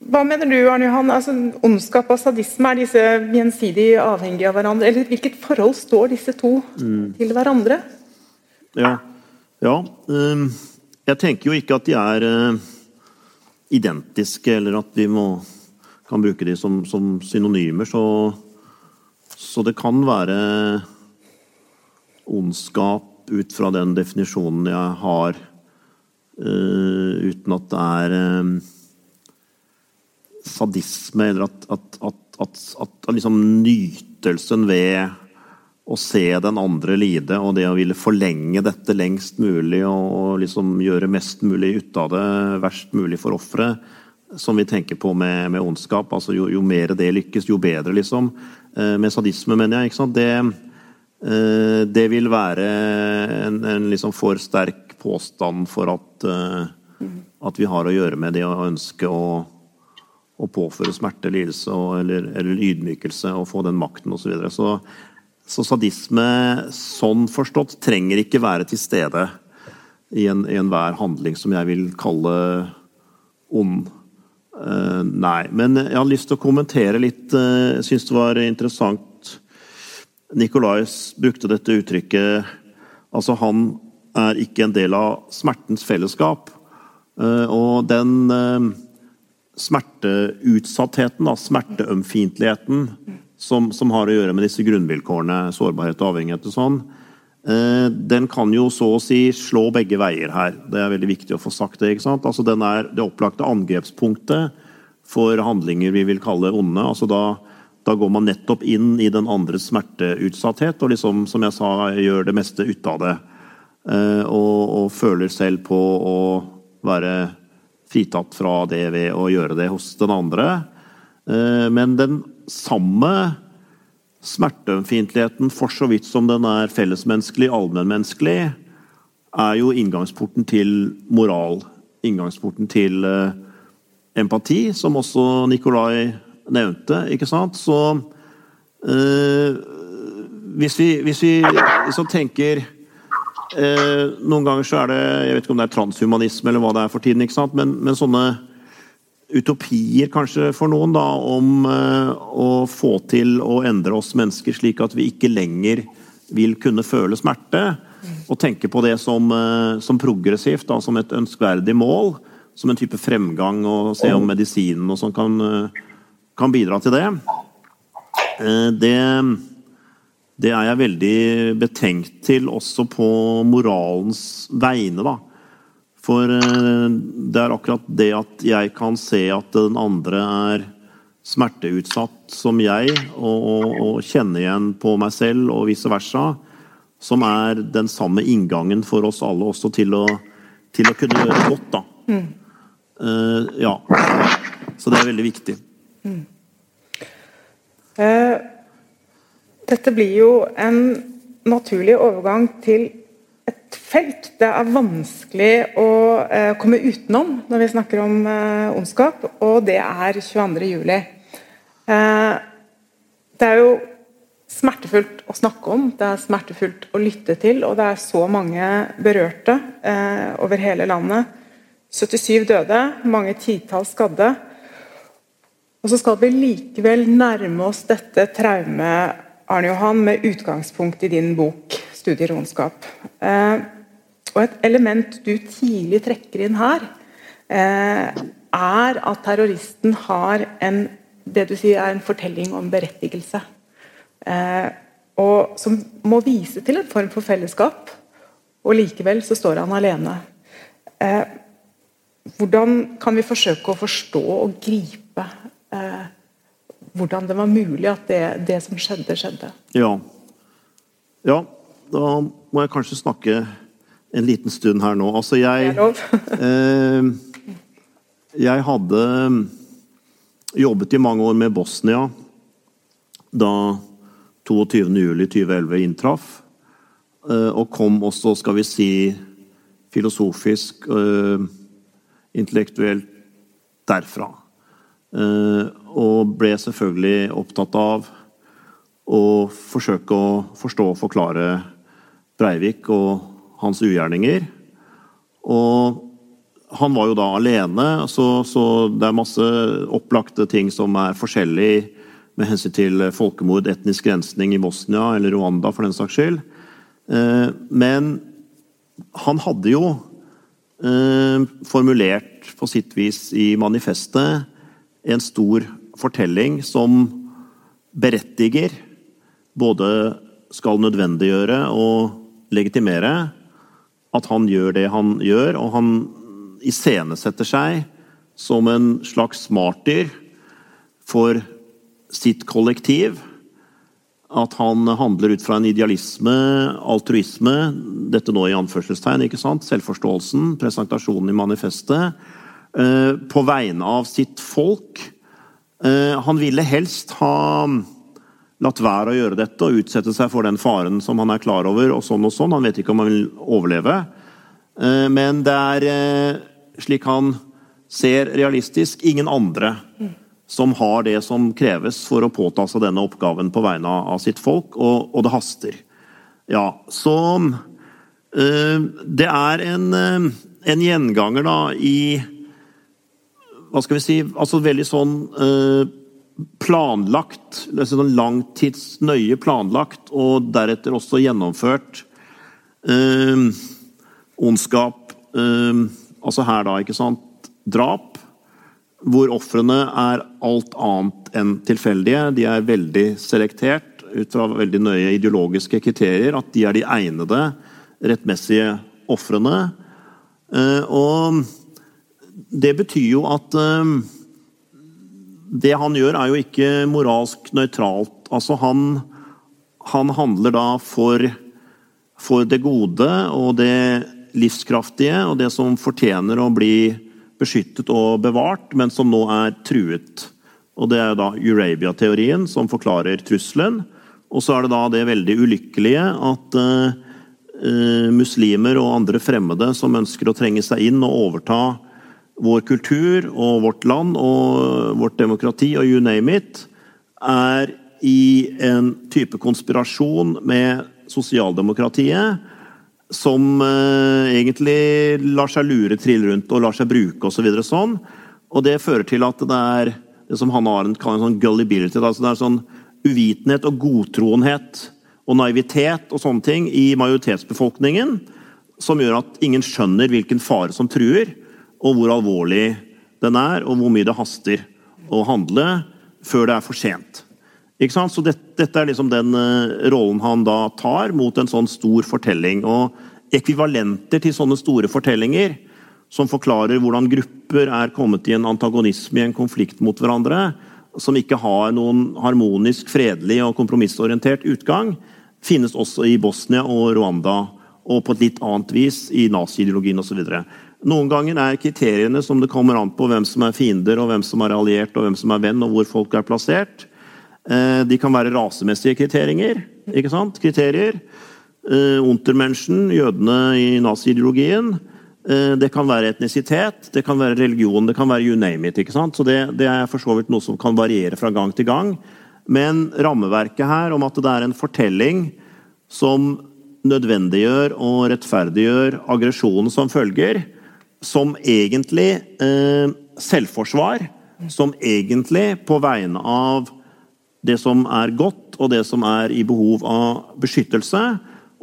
S4: hva mener du, Arne Johan? Altså, ondskap og sadisme, er disse gjensidig avhengige av hverandre? Eller hvilket forhold står disse to mm. til hverandre?
S5: Ja, ja um, jeg tenker jo ikke at de er uh, identiske, eller at vi må, kan bruke de som, som synonymer. Så, så, det kan være ondskap ut fra den definisjonen jeg har uten at det er um, sadisme, eller at, at, at, at, liksom nytelsen ved å se den andre lide, og det å ville forlenge dette lengst mulig og, liksom gjøre mest mulig ut av det, verst mulig for offeret, som vi tenker på med, med ondskap. altså jo, jo, mer det lykkes, jo bedre, liksom. Uh, med sadisme, mener jeg. Det, det vil være en, en liksom for sterk påstand for at, uh, at, vi har å gjøre med det å ønske å, å påføre smerte, lidelse og, eller, eller, ydmykelse og få den makten osv. Så, videre. så så sadisme sånn forstått trenger ikke være til stede i enhver en handling som jeg vil kalle ond. Uh, nei. Men jeg har lyst til å kommentere litt. Uh, jeg syns det var interessant Nikolais brukte dette uttrykket Altså, han er ikke en del av smertens fellesskap. Eh, og den eh, smerteutsattheten, smerteømfintligheten, som, har å gjøre med disse grunnvilkårene, sårbarhet og avhengighet og sånn, eh, den kan jo så å si slå begge veier her. Det er veldig viktig å få sagt det. ikke sant? Altså Den er det opplagte angrepspunktet for handlinger vi vil kalle onde. altså da da går man nettopp inn i den andres smerteutsatthet og liksom, som jeg sa, gjør det meste ut av det. Eh, og, og, føler selv på å være fritatt fra det ved å gjøre det hos den andre. Eh, men den samme smerteømfintligheten, for så vidt som den er fellesmenneskelig, allmennmenneskelig, er jo inngangsporten til moral. Inngangsporten til eh, empati, som også Nikolai nevnte. ikke sant? Så øh, hvis vi, hvis vi tenker Eh, noen ganger så er det jeg vet ikke om det er transhumanisme eller hva det er for tiden, ikke sant? Men, men sånne utopier kanskje for noen da, om eh, å få til å endre oss mennesker slik at vi ikke lenger vil kunne føle smerte. Og tenke på det som, eh, som progressivt, da, som et ønskverdig mål. Som en type fremgang, og se om medisinen og sånn kan, eh, kan bidra til det. Eh, det det er jeg veldig betenkt til, også på moralens vegne, da. For eh, det er akkurat det at jeg kan se at den andre er smerteutsatt som jeg, og, og, og kjenne igjen på meg selv og vice versa, som er den samme inngangen for oss alle også til å, til å kunne gjøre godt, da. Mm. Uh, ja. Så det er veldig viktig. Mm.
S4: Uh dette blir jo en naturlig overgang til et felt det er vanskelig å eh, komme utenom når vi snakker om eh, ondskap, og det er 22.07. Eh, det er jo smertefullt å snakke om, det er smertefullt å lytte til, og det er så mange berørte over hele landet. 77 døde, mange titalls skadde. Og så skal vi likevel nærme oss dette traumet Arne Johan, med utgangspunkt i din bok 'Studier i ondskap'. Eh, og et element du tidlig trekker inn her, eh, er at terroristen har en det du sier er en fortelling om berettigelse. Eh, og som må vise til en form for fellesskap. Og likevel så står han alene. Hvordan kan vi forsøke å forstå og gripe hvordan det var mulig at det, det, som skjedde, skjedde?
S5: Ja. ja. Da må jeg kanskje snakke en liten stund her nå. Altså, jeg eh, Jeg hadde jobbet i mange år med Bosnia da 22.07.2011 inntraff. Eh, og kom også, skal vi si, filosofisk eh, intellektuelt derfra. Eh, og ble selvfølgelig opptatt av å forsøke å forstå og forklare Breivik og hans ugjerninger. Og han var jo da alene, så, så, det er masse opplagte ting som er forskjellig med hensyn til folkemord, etnisk rensning i Bosnia eller Rwanda for den saks skyld. Eh, men han hadde jo Eh, formulert på sitt vis i manifestet en stor fortelling som berettiger både skal nødvendiggjøre og legitimere at han gjør det han gjør, og han iscenesetter seg som en slags martyr for sitt kollektiv at han handler ut fra en idealisme, altruisme, dette nå i anførselstegn, ikke sant? selvforståelsen, presentasjonen i manifestet, eh, på vegne av sitt folk. Eh, han ville helst ha latt være å gjøre dette og utsette seg for den faren som han er klar over, og sånn og sånn. Han vet ikke om han vil overleve. Eh, men det er, slik han ser realistisk, ingen andre som har det som kreves for å påta seg denne oppgaven på vegne av sitt folk, og, det haster. Ja, så Det er en, en, gjenganger da i Hva skal vi si Altså veldig sånn eh, planlagt, sånn langtidsnøye planlagt, og deretter også gjennomført ondskap Altså her, da, ikke sant? Drap hvor ofrene er alt annet enn tilfeldige. De er veldig selektert ut fra veldig nøye ideologiske kriterier. At de er de egnede, rettmessige ofrene. Eh, og det betyr jo at eh, det han gjør, er jo ikke moralsk nøytralt. Altså, han, han handler da for, for det gode og det livskraftige og det som fortjener å bli beskyttet og bevart, men som nå er truet. Og Det er da Eurabia-teorien som forklarer trusselen. Og så er det da det veldig ulykkelige at uh, muslimer og andre fremmede som ønsker å trenge seg inn og overta vår kultur og vårt land og vårt demokrati og you name it, er i en type konspirasjon med sosialdemokratiet som eh, egentlig lar seg lure trille rundt og lar seg bruke osv. Så sånn. Og det fører til at det er det som Hanne Arendt kaller en sånn gullibility. Altså det er sånn uvitenhet og godtroenhet og naivitet og sånne ting i majoritetsbefolkningen som gjør at ingen skjønner hvilken fare som truer, og hvor alvorlig den er, og hvor mye det haster å handle før det er for sent. Så det, dette er liksom den uh, rollen han da tar mot en sånn stor fortelling. Og ekvivalenter til sånne store fortellinger, som forklarer hvordan grupper er kommet i en antagonisme, i en konflikt mot hverandre, som ikke har noen harmonisk, fredelig og kompromissorientert utgang, finnes også i Bosnia og Rwanda, og på et litt annet vis i naziideologien osv. Noen ganger er kriteriene som det kommer an på hvem som er fiender, og hvem som er alliert, og hvem som er venn, og hvor folk er plassert Eh, de kan være rasemessige kriterier. ikke sant? Kriterier. Eh, Untermenschen, jødene i naziideologien. Eh, det kan være etnisitet, det kan være religion, det kan være you name it. ikke sant? Så det, det er for så vidt noe som kan variere fra gang til gang. Men rammeverket her om at det er en fortelling som nødvendiggjør og rettferdiggjør aggresjonen som følger, som egentlig eh, selvforsvar, som egentlig på vegne av det som er godt, og det som er i behov av beskyttelse.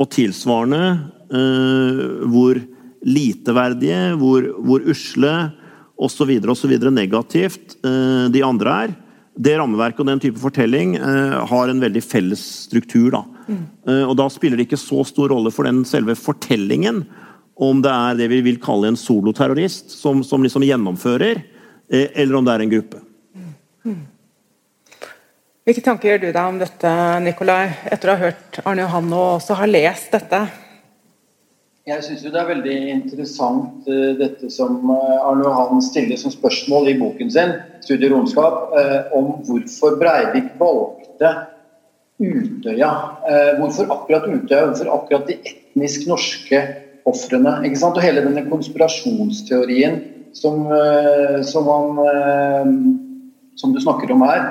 S5: Og tilsvarende eh, hvor liteverdige, hvor, hvor usle osv. osv. negativt eh, de andre er. Det rammeverket og den type fortelling eh, har en veldig felles struktur. da. Eh, og da spiller det ikke så stor rolle for den selve fortellingen om det er det vi vil kalle en soloterrorist som, som liksom gjennomfører, eh, eller om det er en gruppe.
S4: Hvilke tanker gjør du deg om dette, Nikolai, etter å ha hørt Arne Johan og også har lest dette?
S6: Jeg syns det er veldig interessant uh, dette som uh, Arne Johan stiller som spørsmål i boken sin, 'Studie romskap', om hvorfor Breivik valgte Utøya. hvorfor akkurat Utøya? Hvorfor akkurat de etnisk norske ofrene? Og hele denne konspirasjonsteorien som, som, han, som du snakker om her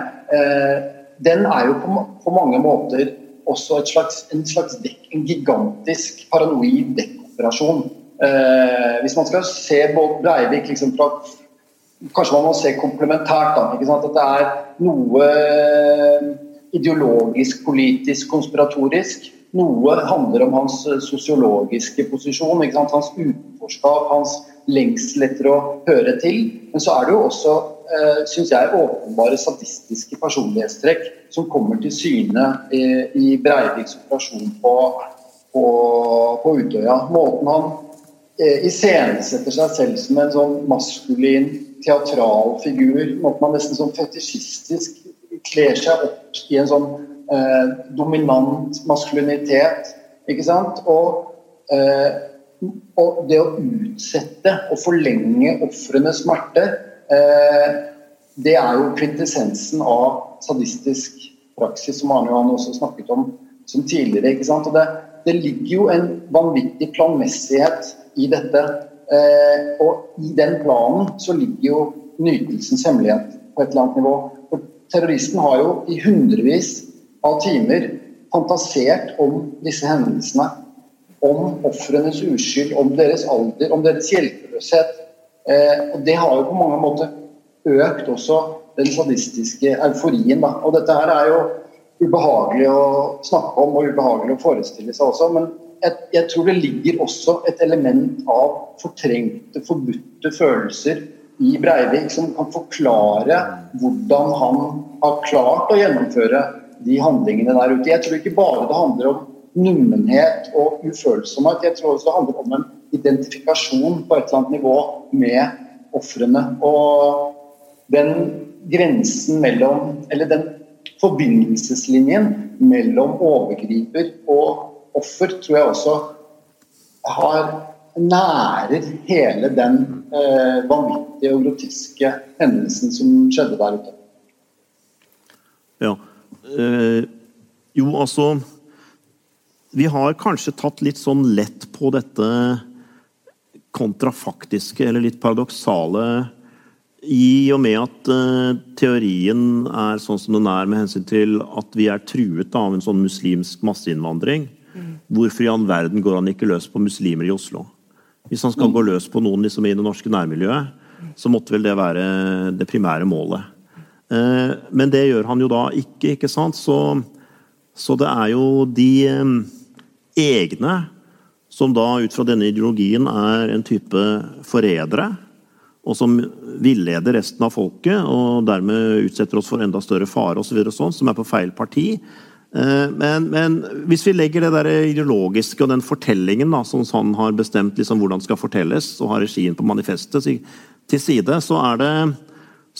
S6: den er jo på, på mange måter også slags, en slags dekk, en gigantisk paranoid dekkoperasjon. Eh, hvis man skal se Breivik liksom fra Kanskje man må se komplementært. da? At det er noe ideologisk, politisk, konspiratorisk. Noe handler om hans sosiologiske posisjon, hans utenforskap, hans lengsel etter å høre til. Men så er det jo også eh, synes jeg, åpenbare sadistiske personlighetstrekk som kommer til syne i, i Breiviks operasjon på, på, på, Utøya. Måten han eh, iscenesetter seg selv som en sånn maskulin, teatral figur. Måten han nesten sånn fetisjistisk kler seg opp i en sånn eh, dominant maskulinitet. Ikke sant? Og, eh, og det å utsette og forlenge ofrenes smerte Eh, det er jo kvintessensen av sadistisk praksis, som Arne Johan også snakket om som tidligere. ikke sant? Og det, det ligger jo en vanvittig planmessighet i dette. Eh, og i den planen så ligger jo nytelsens hemmelighet på et eller annet nivå. For terroristen har jo i hundrevis av timer fantasert om disse hendelsene. Om ofrenes uskyld, om deres alder, om deres hjelpeløshet. Eh, og Det har jo på mange måter økt også den sadistiske euforien. Da. Og Dette her er jo ubehagelig å snakke om og ubehagelig å forestille seg også. Men jeg, jeg tror det ligger også et element av fortrengte, forbudte følelser i Breivik som kan forklare hvordan han har klart å gjennomføre de handlingene der ute. Jeg tror ikke bare det handler om nummenhet og ufølsomhet. Jeg tror også det handler om en identifikasjon på et eller annet nivå med ofrene. Og den grensen mellom Eller den forbindelseslinjen mellom overgriper og offer tror jeg også har nærer hele den eh, vanvittige og groteske hendelsen som skjedde der ute.
S5: Ja. Eh, jo, altså Vi har kanskje tatt litt sånn lett på dette kontrafaktiske eller litt paradoksale i og med at eh, teorien er sånn som den er med hensyn til at vi er truet av en sånn muslimsk masseinnvandring, mm. hvorfor i all verden går han ikke løs på muslimer i Oslo? Hvis han skal mm. gå løs på noen liksom, i det norske nærmiljøet, så måtte vel det være det primære målet. Uh, men det gjør han jo da ikke, ikke sant? Så, så det er jo de um, egne som da ut fra denne ideologien er en type forrædere, og som villeder resten av folket og dermed utsetter oss for enda større fare osv., så sånn, som er på feil parti. Eh, men, men, hvis vi legger det der ideologiske og den fortellingen da, som han har bestemt liksom, hvordan skal fortelles, og har regien på manifestet til side, så er det,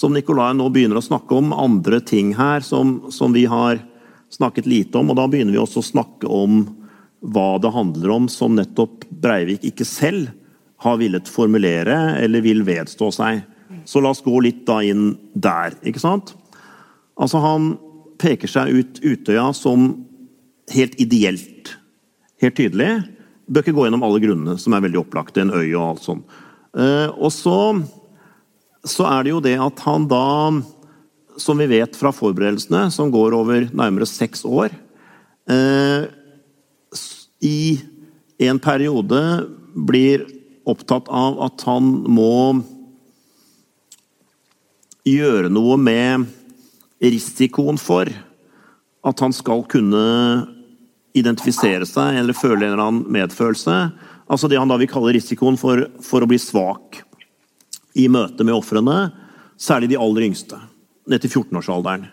S5: som Nikolai nå begynner å snakke om, andre ting her som, som vi har snakket lite om. Og da begynner vi også å snakke om hva det handler om som nettopp Breivik ikke selv har villet formulere eller vil vedstå seg. Så la oss gå litt da inn der, ikke sant? Altså, han peker seg ut Utøya som helt ideelt. Helt tydelig. Bør ikke gå gjennom alle grunnene, som er veldig opplagte. En øy og alt sånt. Eh, og så, så er det jo det at han da, som vi vet fra forberedelsene, som går over nærmere seks år eh, i en periode blir opptatt av at han må gjøre noe med risikoen for at han skal kunne identifisere seg eller føle en eller annen medfølelse. Altså det han da vil kalle risikoen for, for å bli svak i møte med ofrene, særlig de aller yngste, ned til 14-årsalderen.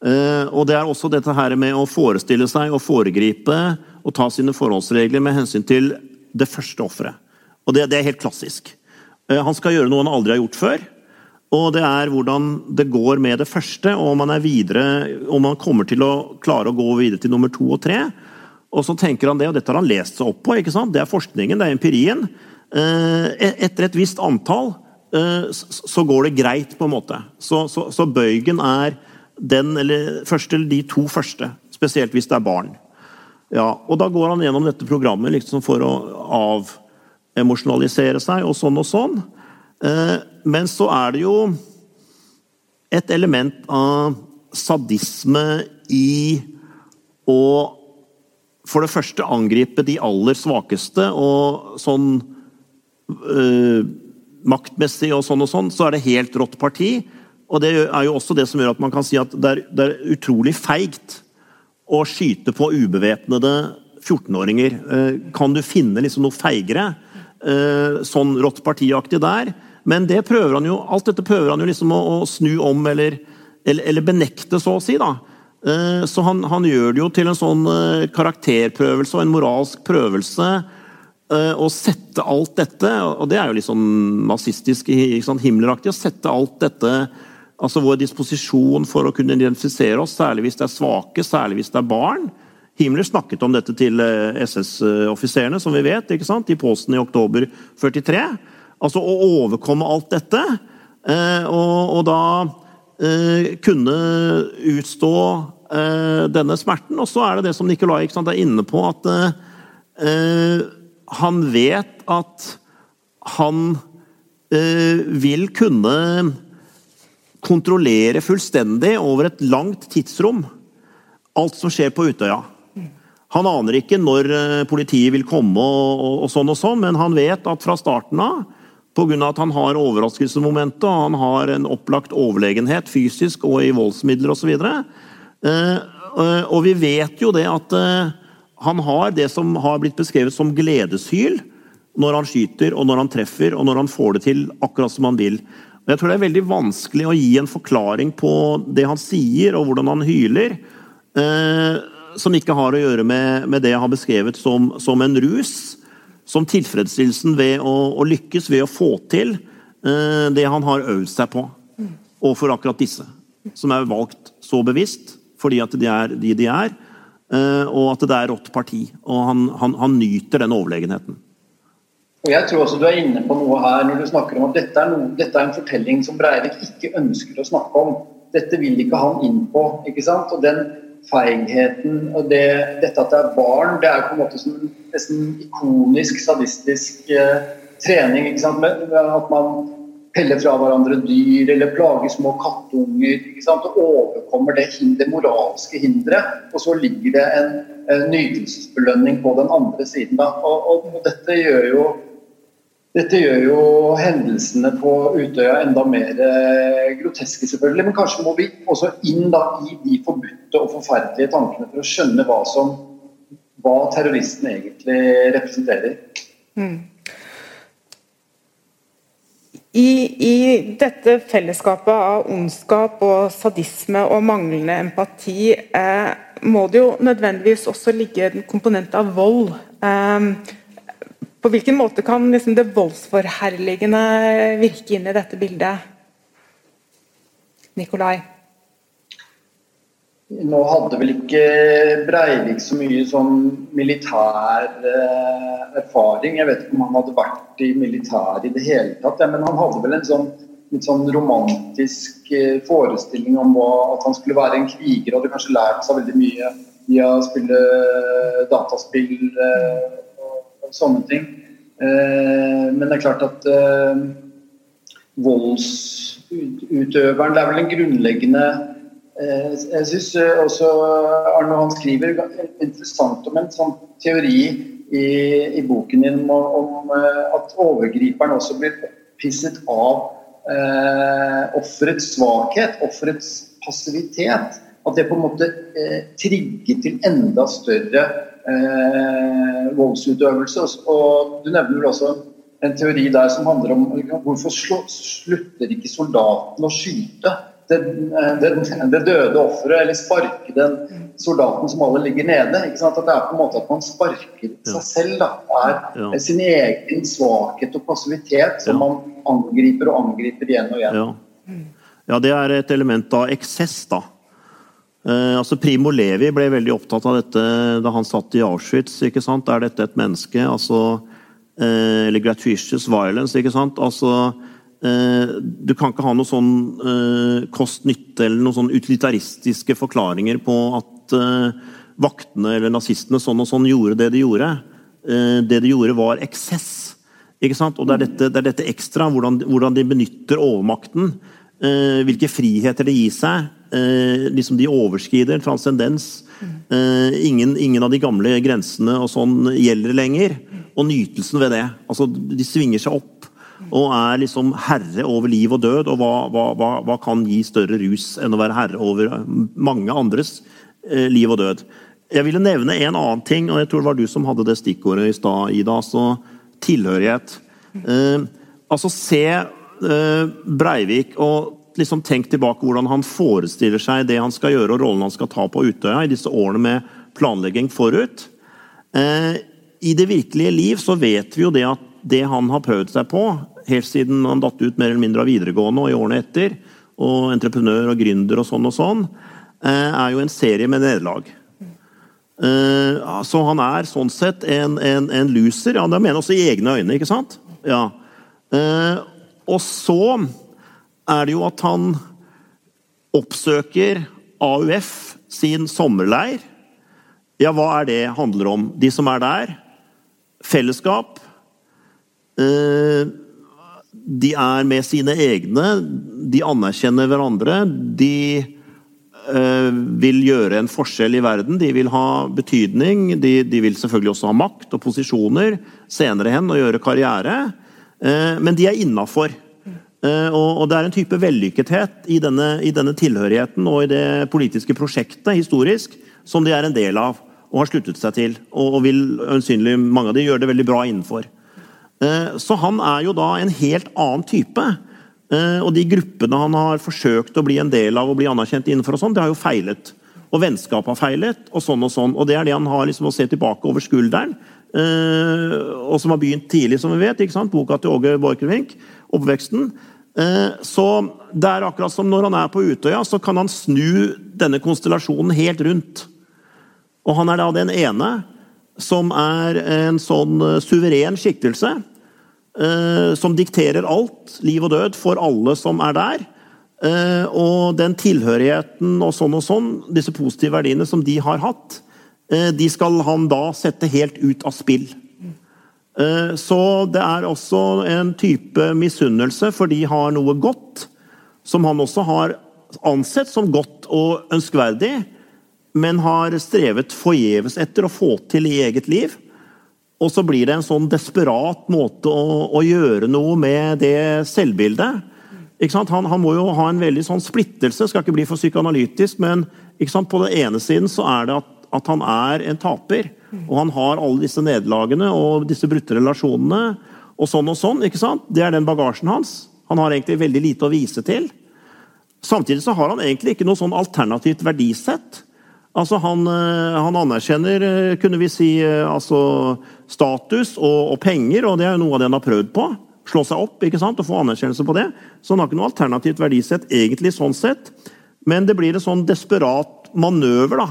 S5: Eh, og det er også dette her med å forestille seg og foregripe og ta sine forholdsregler med hensyn til det første offeret. Og det, det, er helt klassisk. Eh, han skal gjøre noe han aldri har gjort før. Og det er hvordan det går med det første, og om han, er videre, om han kommer til å klare å gå videre til nummer to og tre. Og så tenker han det, og dette har han lest seg opp på. ikke sant? Det er forskningen, det er empirien. Eh, e-, etter et visst antall så går det greit, på en måte. Så, så, så bøygen er den eller første eller de to første. Spesielt hvis det er barn. Ja, og Da går han gjennom dette programmet liksom for å avemosjonalisere seg og sånn og sånn. Eh, men så er det jo et element av sadisme i å for det første angripe de aller svakeste, og sånn øh, maktmessig og sånn og sånn, så er det helt rått parti. Og det er jo også det som gjør at man kan si at det er, det er utrolig feigt å skyte på ubevæpnede 14-åringer. Eh, kan du finne liksom noe feigere? Eh, sånn rått partiaktig der. Men det prøver han jo, alt dette prøver han jo liksom å, å snu om eller, eller, eller, benekte, så å si. da. Eh, så han, han, gjør det jo til en sånn karakterprøvelse og en moralsk prøvelse å sette alt dette Og det er jo litt sånn nazistisk, sånn himmelaktig, å sette alt dette Altså vår disposisjon for å kunne identifisere oss, særlig hvis det er svake, særlig hvis det er barn. Himmler snakket om dette til eh, SS-offiserene, som vi vet, ikke sant? i posten i oktober 43. Altså å overkomme alt dette, eh, og, og da eh, kunne utstå denne smerten. Og så er det det som Nikolai er inne på, at han vet at han vil kunne kontrollere fullstendig over et langt tidsrom alt som skjer på Utøya. Han aner ikke når eh, politiet vil komme, og, og, og sånn og sånn, men han vet at fra starten av, pga. at han har overraskelsesmomentet og han har en opplagt overlegenhet fysisk og i voldsmidler osv. så eh, og vi vet jo det at eh, han har det som har blitt beskrevet som gledeshyl når han skyter, og når han treffer, og når han får det til akkurat som han vil. Jeg tror det er veldig vanskelig å gi en forklaring på det han sier, og hvordan han hyler, eh, som ikke har å gjøre med, med det jeg har beskrevet som, som, en rus. Som tilfredsstillelsen ved å, å lykkes ved å få til eh, det han har øvd seg på overfor akkurat disse. Som er valgt så bevisst fordi at de er de de er, og at det er rått parti. Og han, han, han nyter den overlegenheten.
S6: Og jeg tror også du er inne på noe her når du snakker om at dette er, noe, dette er en fortelling som Breivik ikke ønsker å snakke om. Dette vil ikke han inn på. ikke sant? Og den feigheten og det, dette at det er barn, det er på en måte som nesten ikonisk sadistisk eh, trening. ikke sant? Men, at man peller fra hverandre dyr eller plager små kattunger. ikke sant? Og overkommer det, det moralske hinderet. Og så ligger det en, en nytelsesbelønning på den andre siden. Da. Og, og dette gjør jo dette gjør jo hendelsene på Utøya enda mer eh, groteske, selvfølgelig. Men kanskje må vi også inn da, i de forbudte og forferdelige tankene for å skjønne hva, som, hva terroristen egentlig representerer. Mm.
S4: I, I, dette fellesskapet av ondskap og sadisme og manglende empati eh, må det jo nødvendigvis også ligge en komponent av vold. Eh, på hvilken måte kan liksom det voldsforherligende virke inn i dette bildet? Nikolai?
S6: Nå hadde vel ikke Breivik så mye sånn militær eh, erfaring. Jeg vet ikke om han hadde vært i militæret i det hele tatt. Ja, men han hadde vel en sånn, litt sånn romantisk eh, forestilling om hva, at han skulle være en kriger. Hadde kanskje lært seg veldig mye via å spille dataspill. Eh, sånne ting. Eh, men det er klart at eh, voldsutøveren Det er vel en grunnleggende eh, Jeg syns også Arne han skriver interessant om en sånn teori i, i boken din om, om, at overgriperen også blir opphisset av eh, offerets svakhet, offerets passivitet. At det på en måte eh, trigger til enda større eh, voldsutøvelse. Og du nevner vel også en teori der som handler om hvorfor slutter ikke soldaten å skyte det, det, det døde offeret, eller sparke den soldaten som alle ligger nede. ikke sant? At det er på en måte at man sparker seg selv. da. Det er sin egen svakhet og passivitet som man angriper og angriper igjen og igjen.
S5: Ja. ja, det er et element av eksess, da. Eh, altså Primo Levi ble veldig opptatt av dette da han satt i Auschwitz. ikke sant? Er dette et menneske? Altså, eh, eller gratuitous violence, ikke sant? Altså, eh, du kan ikke ha noe sånn eh, kost-nytte eller noen sånn utilitaristiske forklaringer på at eh, vaktene eller nazistene sånn og sånn gjorde det de gjorde. Eh, det de gjorde, var eksess. Ikke sant? Og det er dette, det er dette ekstra, hvordan, hvordan de benytter overmakten. Eh, hvilke friheter det gir seg. Eh, liksom de overskrider transcendens. Eh, ingen, ingen av de gamle grensene og sånn gjelder lenger. Og nytelsen ved det. Altså, de svinger seg opp og er liksom herre over liv og død. Og hva, hva, hva, hva kan gi større rus enn å være herre over mange andres eh, liv og død? Jeg ville nevne en annen ting, og jeg tror det var du som hadde det stikkordet i stad, Ida. altså tilhørighet. Eh, altså se eh, Breivik og liksom tenk tilbake hvordan han forestiller seg det han skal gjøre og rollen han skal ta på Utøya i disse årene med planlegging forut. Eh, I det virkelige liv så vet vi jo det at det han har prøvd seg på, helt siden han datt ut mer eller mindre av videregående og i årene etter, og entreprenør og gründer og sånn og sånn, eh, er jo en serie med nederlag. Eh, så han er sånn sett en, en, en loser. Ja, det mener jeg også i egne øyne, ikke sant? Ja. Eh, og så er det jo at han oppsøker AUF sin sommerleir. Ja, hva er det handler om? De som er der? Fellesskap. Eh, de er med sine egne. De anerkjenner hverandre. De eh, vil gjøre en forskjell i verden. De vil ha betydning. De, de vil selvfølgelig også ha makt og posisjoner senere hen og gjøre karriere. Eh, men de er innafor. Eh, og, det er en type vellykkethet i denne, i denne tilhørigheten og i det politiske prosjektet historisk som de er en del av og har sluttet seg til. Og, vil øyensynlig mange av de gjøre det veldig bra innenfor. Eh, Så han er jo da en helt annen type. Eh, Og de gruppene han har forsøkt å bli en del av og bli anerkjent innenfor, og sånn, det har jo feilet. Og vennskap har feilet, og sånn og sånn. Og det er det han har liksom å se tilbake over skulderen. eh, Og som har begynt tidlig, som vi vet. ikke sant? Boka til Åge Borchgrevink. Oppveksten. Så det er akkurat som når han er på Utøya, så kan han snu denne konstellasjonen helt rundt. Og han er da den ene som er en sånn suveren skikkelse. Eh, Som dikterer alt, liv og død, for alle som er der. Eh, Og den tilhørigheten og sånn og sånn, disse positive verdiene som de har hatt, eh, de skal han da sette helt ut av spill. Så det er også en type misunnelse, for de har noe godt som han også har ansett som godt og ønskverdig, men har strevet forgjeves etter å få til i eget liv. Og så blir det en sånn desperat måte å, å gjøre noe med det selvbildet. Han, han må jo ha en veldig sånn splittelse, skal ikke bli for psykoanalytisk, men på den ene siden så er det at, at han er en taper. Og han har alle disse nederlagene og disse brutte relasjonene og sånn og sånn. ikke sant? Det er den bagasjen hans. Han har egentlig veldig lite å vise til. Samtidig så har han egentlig ikke noe sånn alternativt verdisett. Altså han, eh, han anerkjenner, eh, kunne vi si, eh, altså status og, og penger, og det er jo noe av det han har prøvd på. Slå seg opp ikke sant, og få anerkjennelse på det. Så han har ikke noe alternativt verdisett egentlig sånn sett. Men det blir en sånn desperat manøver da,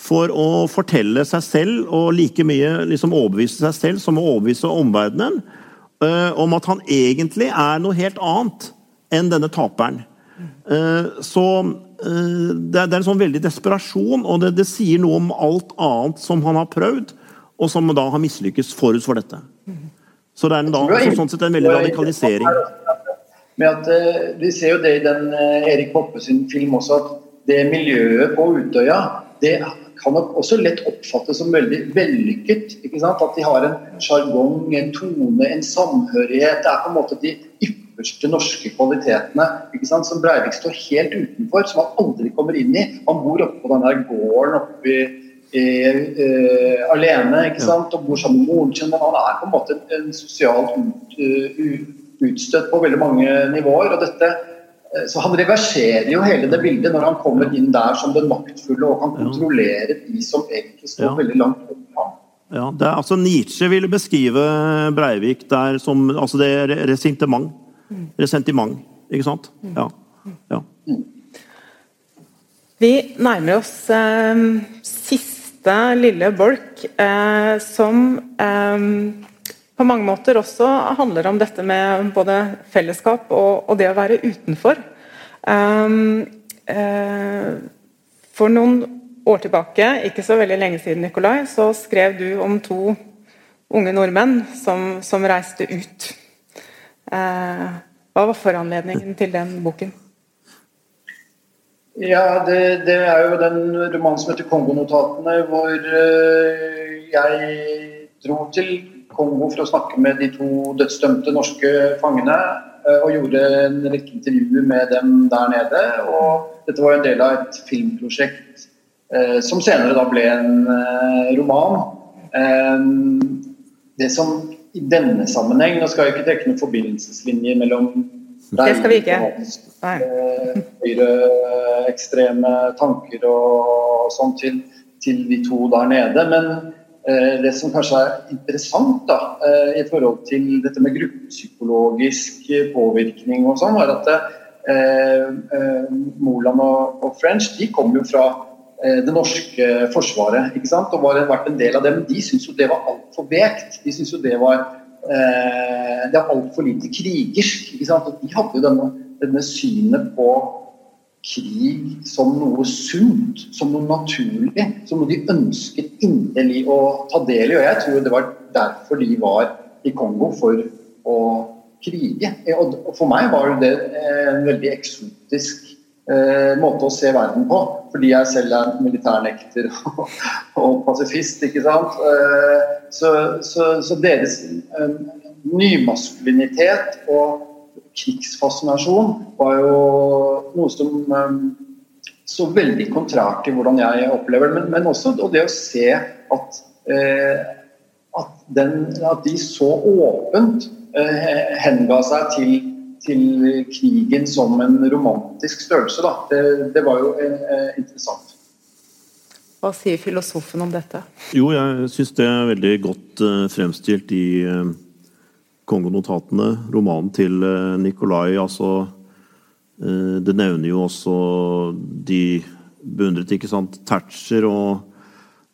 S5: for å fortelle seg selv og like mye liksom overbevise seg selv som å overbevise omverdenen uh, om at han egentlig er noe helt annet enn denne taperen. Uh, Så det er, det er en sånn veldig desperasjon, og det, det sier noe om alt annet som han har prøvd, og som da har mislykkes forut for dette. Så det er en, da, så, sånn sett en veldig radikalisering.
S6: Med at, eh, vi ser jo det i den eh, Erik Poppe sin film også, at det miljøet på Utøya det kan nok også lett oppfattes som veldig vellykket. ikke sant? At de har en sjargong, en tone, en samhørighet. Det er på en måte de ypperste norske kvalitetene som Breivik står helt utenfor, som han aldri kommer inn i. Han bor oppe på den her gården oppe i, i, uh, alene ikke sant? og bor sammen med moren sin. Han er på en måte en sosialt ut, uh, utstøtt på veldig mange nivåer. og dette eh, så han reverserer jo hele det bildet når han kommer inn der som den maktfulle og kan kontrollere de som egentlig står
S5: Ja.
S6: veldig langt over ham.
S5: Ja, det er, altså Nietzsche ville beskrive Breivik der som altså det resentiment. Resentiment, ikke sant? Ja. ja.
S4: Vi nærmer oss eh, siste lille bolk, eh, som eh, på mange måter også handler om dette med både fellesskap og, og det å være utenfor. Um, eh, for noen år tilbake, ikke så veldig lenge siden, Nikolai, så skrev du om to unge nordmenn som, som reiste ut. Eh, hva var foranledningen til den boken?
S6: Ja, det, det er jo den romanen som heter 'Kongonotatene', hvor eh, jeg dro til Kongo for å snakke med de to dødsdømte norske fangene. eh, og gjorde en rekke intervjuer med dem der nede. Og dette var en del av et filmprosjekt som senere da ble en roman. Det som i denne sammenheng Nå skal jeg ikke trekke noen forbindelseslinjer mellom
S4: Det skal vi ikke.
S6: Eh, høyreekstreme tanker og sånn til, til de to der nede. Men eh, det som kanskje er interessant da, eh, i forhold til dette med gruppepsykologisk påvirkning og sånn, er at eh, eh, Moland og, og French de kom jo fra det norske forsvaret ikke sant? og vært en del av det. Men de syntes jo det var altfor vekt. De syntes jo det var eh, det er altfor lite krigersk. ikke sant? Og de hadde jo denne, denne synet på krig som noe sunt, som noe naturlig, som noe de ønsket inderlig å ta del i. Og jeg tror det var derfor de var i Kongo, for å krige. Og og for meg var det en veldig eksotisk eh, måte å se verden på, fordi jeg selv er militærnekter <laughs> og, og pasifist, ikke sant. Eh, så, så, så deres eh, nymaskulinitet og krigsfascinasjon var jo noe som eh, så veldig kontrært til hvordan jeg opplever det. Men, men også og det å se at, eh, at, den, at de så åpent eh, henga seg til, til krigen som en romantisk størrelse. Da. Det, det var jo eh, interessant.
S4: Hva sier filosofen om dette?
S5: Jo, jeg syns det er veldig godt eh, fremstilt i uh, Kongonotatene, romanen til eh, Nikolai. Altså, eh, det nevner jo også de beundret, ikke sant, Thatcher og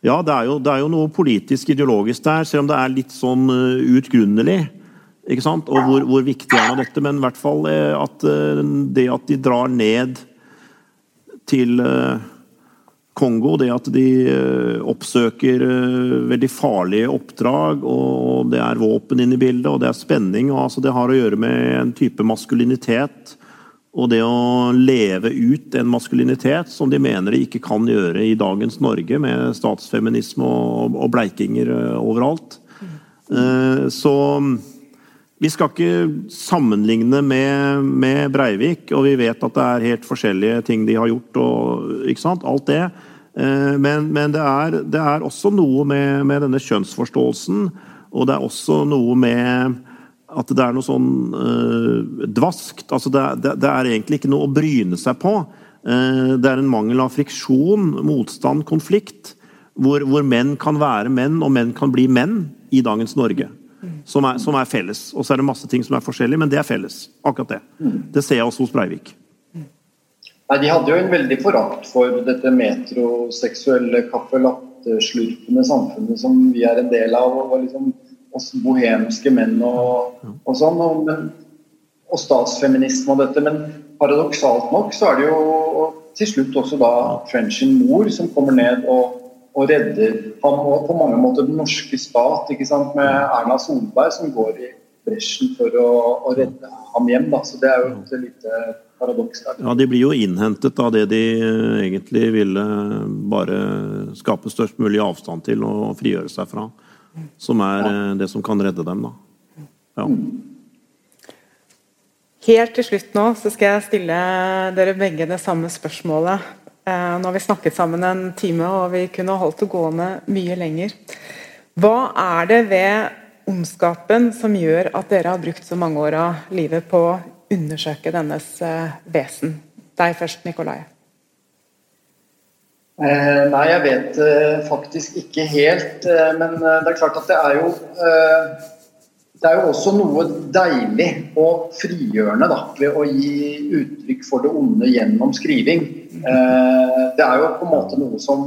S5: Ja, det er, jo, det er jo noe politisk ideologisk der, selv om det er litt sånn uh, utgrunnelig. Ikke sant? Og hvor, hvor viktig er nå dette? Men i hvert fall eh, at eh, det at de drar ned til eh, Kongo, det at de oppsøker veldig farlige oppdrag, og det er våpen inne i bildet, og det er spenning. og altså Det har å gjøre med en type maskulinitet. Og det å leve ut en maskulinitet som de mener de ikke kan gjøre i dagens Norge, med statsfeminisme og, og bleikinger overalt. Eh, Så vi skal ikke sammenligne med, med Breivik, og vi vet at det er helt forskjellige ting de har gjort. og ikke sant, Alt det. Eh, Men, men det, er, det er også noe med, med denne kjønnsforståelsen, og det er også noe med at det er noe sånn eh, dvaskt. altså det, det, det er egentlig ikke noe å bryne seg på. Eh, det er en mangel av friksjon, motstand, konflikt. Hvor, hvor menn kan være menn, og menn kan bli menn i dagens Norge. Som er, som er felles. Og så er det masse ting som er forskjellig, men det er felles. Akkurat det. Det ser jeg også hos Breivik.
S6: Nei, De hadde jo en veldig forakt for dette metroseksuelle caffè latte-slurpende samfunnet som vi er en del av. og liksom oss bohemske menn og, og sånn. Og, men, og statsfeminisme og dette. Men paradoksalt nok så er det jo til slutt også da Frenchin mor som kommer ned og, og redder ham og på mange måter den norske stat ikke sant, med Erna Solberg som går i bresjen for å, å redde ham hjem. Da. Så det er jo et lite paradoks der.
S5: Ja, De blir jo innhentet av det de eh, egentlig ville bare skape størst mulig avstand til og frigjøre seg fra. Som er ja. det som kan redde dem, da. Ja.
S4: Helt til slutt nå så skal jeg stille dere begge det samme spørsmålet. Eh, nå har vi snakket sammen en time, og vi kunne holdt det gående mye lenger. Hva er det ved ondskapen som gjør at dere har brukt så mange år av livet på å undersøke dennes eh, vesen? Deg først, Nikolai.
S6: Eh, nei, jeg vet faktisk ikke helt. Men det er klart at det er jo Det er jo også noe deilig og frigjørende da, ved å gi uttrykk for det onde gjennom skriving. Eh, det er jo på en måte noe som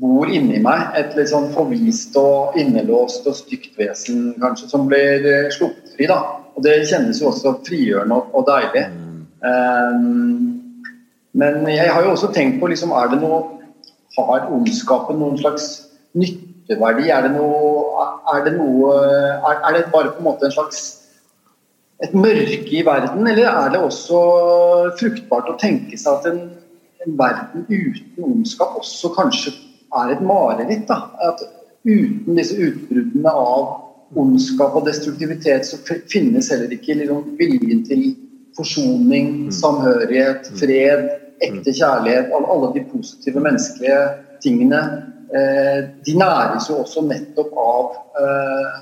S6: bor inni meg. Et litt sånn forvist og innelåst og stygt vesen kanskje, som blir sluppet fri. da. Og det kjennes jo også frigjørende og, og deilig. Eh, men jeg har jo også tenkt på liksom, er det noe Har ondskapen noen slags nytteverdi? Er det noe, er det, noe er, er, det bare på en måte en slags et mørke i verden, eller er det også fruktbart å tenke seg at en, en verden uten ondskap også kanskje er et mareritt? da, At uten disse utbruddene av ondskap og destruktivitet, så finnes heller ikke liksom, viljen til forsoning, samhørighet, fred ekte kjærlighet, alle de positive menneskelige tingene, de næres jo også nettopp av eh,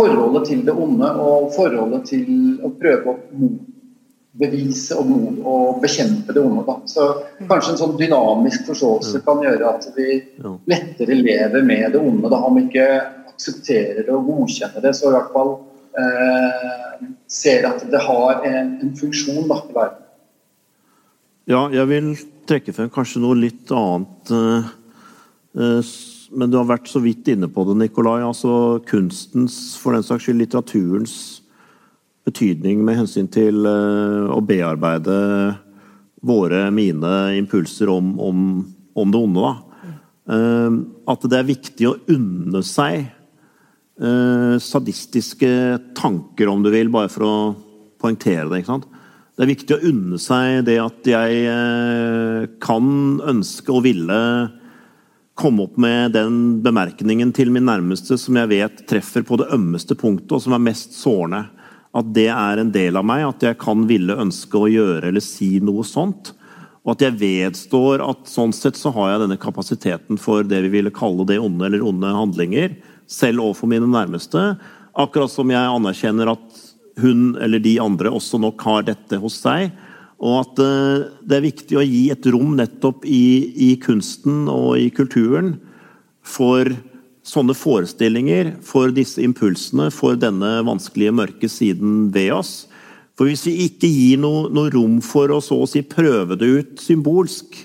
S6: forholdet til det onde og forholdet til å prøve å bevise og, og bekjempe det onde. Da. Så kanskje en sånn dynamisk forståelse kan gjøre at vi lettere lever med det onde. Da, om vi ikke aksepterer det og godkjenner det, så i hvert fall eh, ser at det har en, en funksjon da, i verden.
S5: Ja, jeg vil trekke frem kanskje noe litt annet. Eh, eh, men du har vært så vidt inne på det, Nikolai. Altså kunstens, for den saks skyld litteraturens betydning med hensyn til eh, å bearbeide våre, mine impulser om, om, om det onde. Da. At det er viktig å unne seg sadistiske tanker, om du vil, bare for å poengtere det. ikke sant? Det er viktig å unne seg det at jeg eh, kan ønske og ville komme opp med den bemerkningen til min nærmeste som jeg vet treffer på det ømmeste punktet, og som er mest sårende. At det er en del av meg, at jeg kan ville ønske å gjøre eller si noe sånt. Og at jeg vedstår at sånn sett så har jeg denne kapasiteten for det vi ville kalle det onde eller onde handlinger, selv overfor mine nærmeste. Akkurat som jeg anerkjenner at hun eller de andre også nok har dette hos seg. Og at eh, det er viktig å gi et rom nettopp i, i kunsten og i kulturen for sånne forestillinger, for disse impulsene, for denne vanskelige, mørke siden ved oss. For hvis vi ikke gir noe, noe rom for å så å si prøve det ut symbolsk,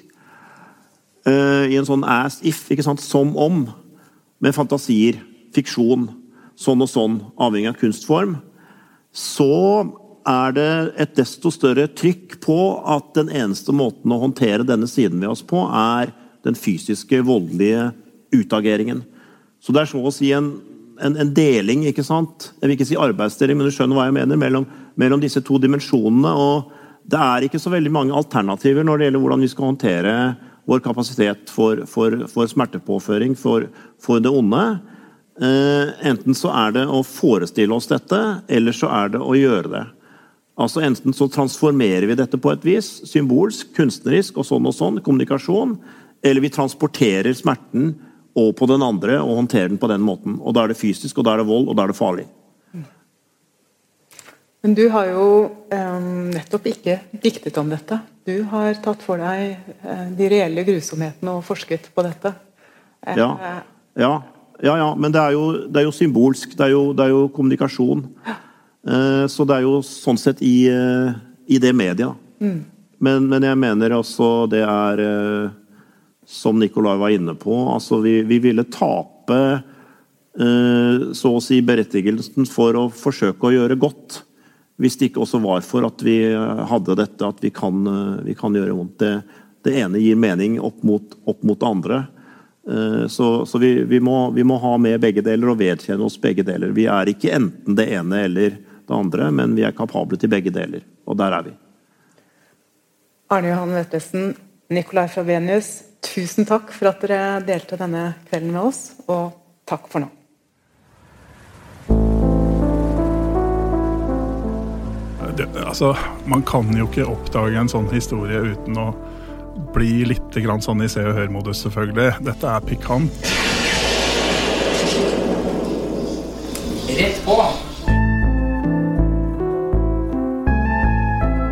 S5: uh, i en sånn as if, ikke sant, som om, med fantasier, fiksjon, sånn og sånn, avhengig av kunstform, så er det et desto større trykk på at den eneste måten å håndtere denne siden ved oss på, er den fysiske, voldelige utageringen. Så det er så å si en, en, en, deling, ikke sant? Jeg vil ikke si arbeidsdeling, men du skjønner hva jeg mener, mellom, mellom disse to dimensjonene. og det er ikke så veldig mange alternativer når det gjelder hvordan vi skal håndtere vår kapasitet for, for, for smertepåføring, for, for det onde. Eh, enten så er det å forestille oss dette, eller så er det å gjøre det. Altså Enten så transformerer vi dette på et vis, symbolsk, kunstnerisk og sånn og sånn, kommunikasjon, eller vi transporterer smerten og på den andre og håndterer den på den måten. Og Da er det fysisk, og da er det vold, og da er det farlig.
S4: Men du har jo eh, nettopp ikke diktet om dette. Du har tatt for deg eh, de reelle grusomhetene og forsket på dette.
S5: Eh, ja, ja. Ja, ja, men det er jo, det er jo symbolsk. Det er jo, det er jo kommunikasjon. Eh, så det er jo sånn sett i, eh, i det media. Mm. Men, men, jeg mener altså det er eh, Som Nikolai var inne på, altså vi, vi ville tape eh, så å si berettigelsen for å forsøke å gjøre godt. Hvis det ikke også var for at vi hadde dette at vi kan, vi kan gjøre vondt. Det, det ene gir mening opp mot, opp mot det andre. Eh, så, så vi, vi, må, vi, må, ha med begge deler og vedkjenne oss begge deler. Vi er ikke enten det ene eller det andre, men vi er kapable til begge deler. Og der er vi.
S4: Arne Johan Vetlesen, Nikolai Fabenius, tusen takk for at dere delte denne kvelden med oss, og takk for nå.
S7: Det, altså, man kan jo ikke oppdage en sånn historie uten å blir litt sånn i se og hør-modus, selvfølgelig. Dette er pikant.
S8: Rett på!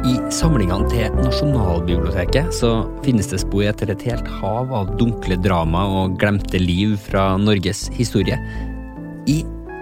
S8: I samlingene til Nasjonalbiblioteket så finnes det spor etter et helt hav av dunkle drama og glemte liv fra Norges historie. I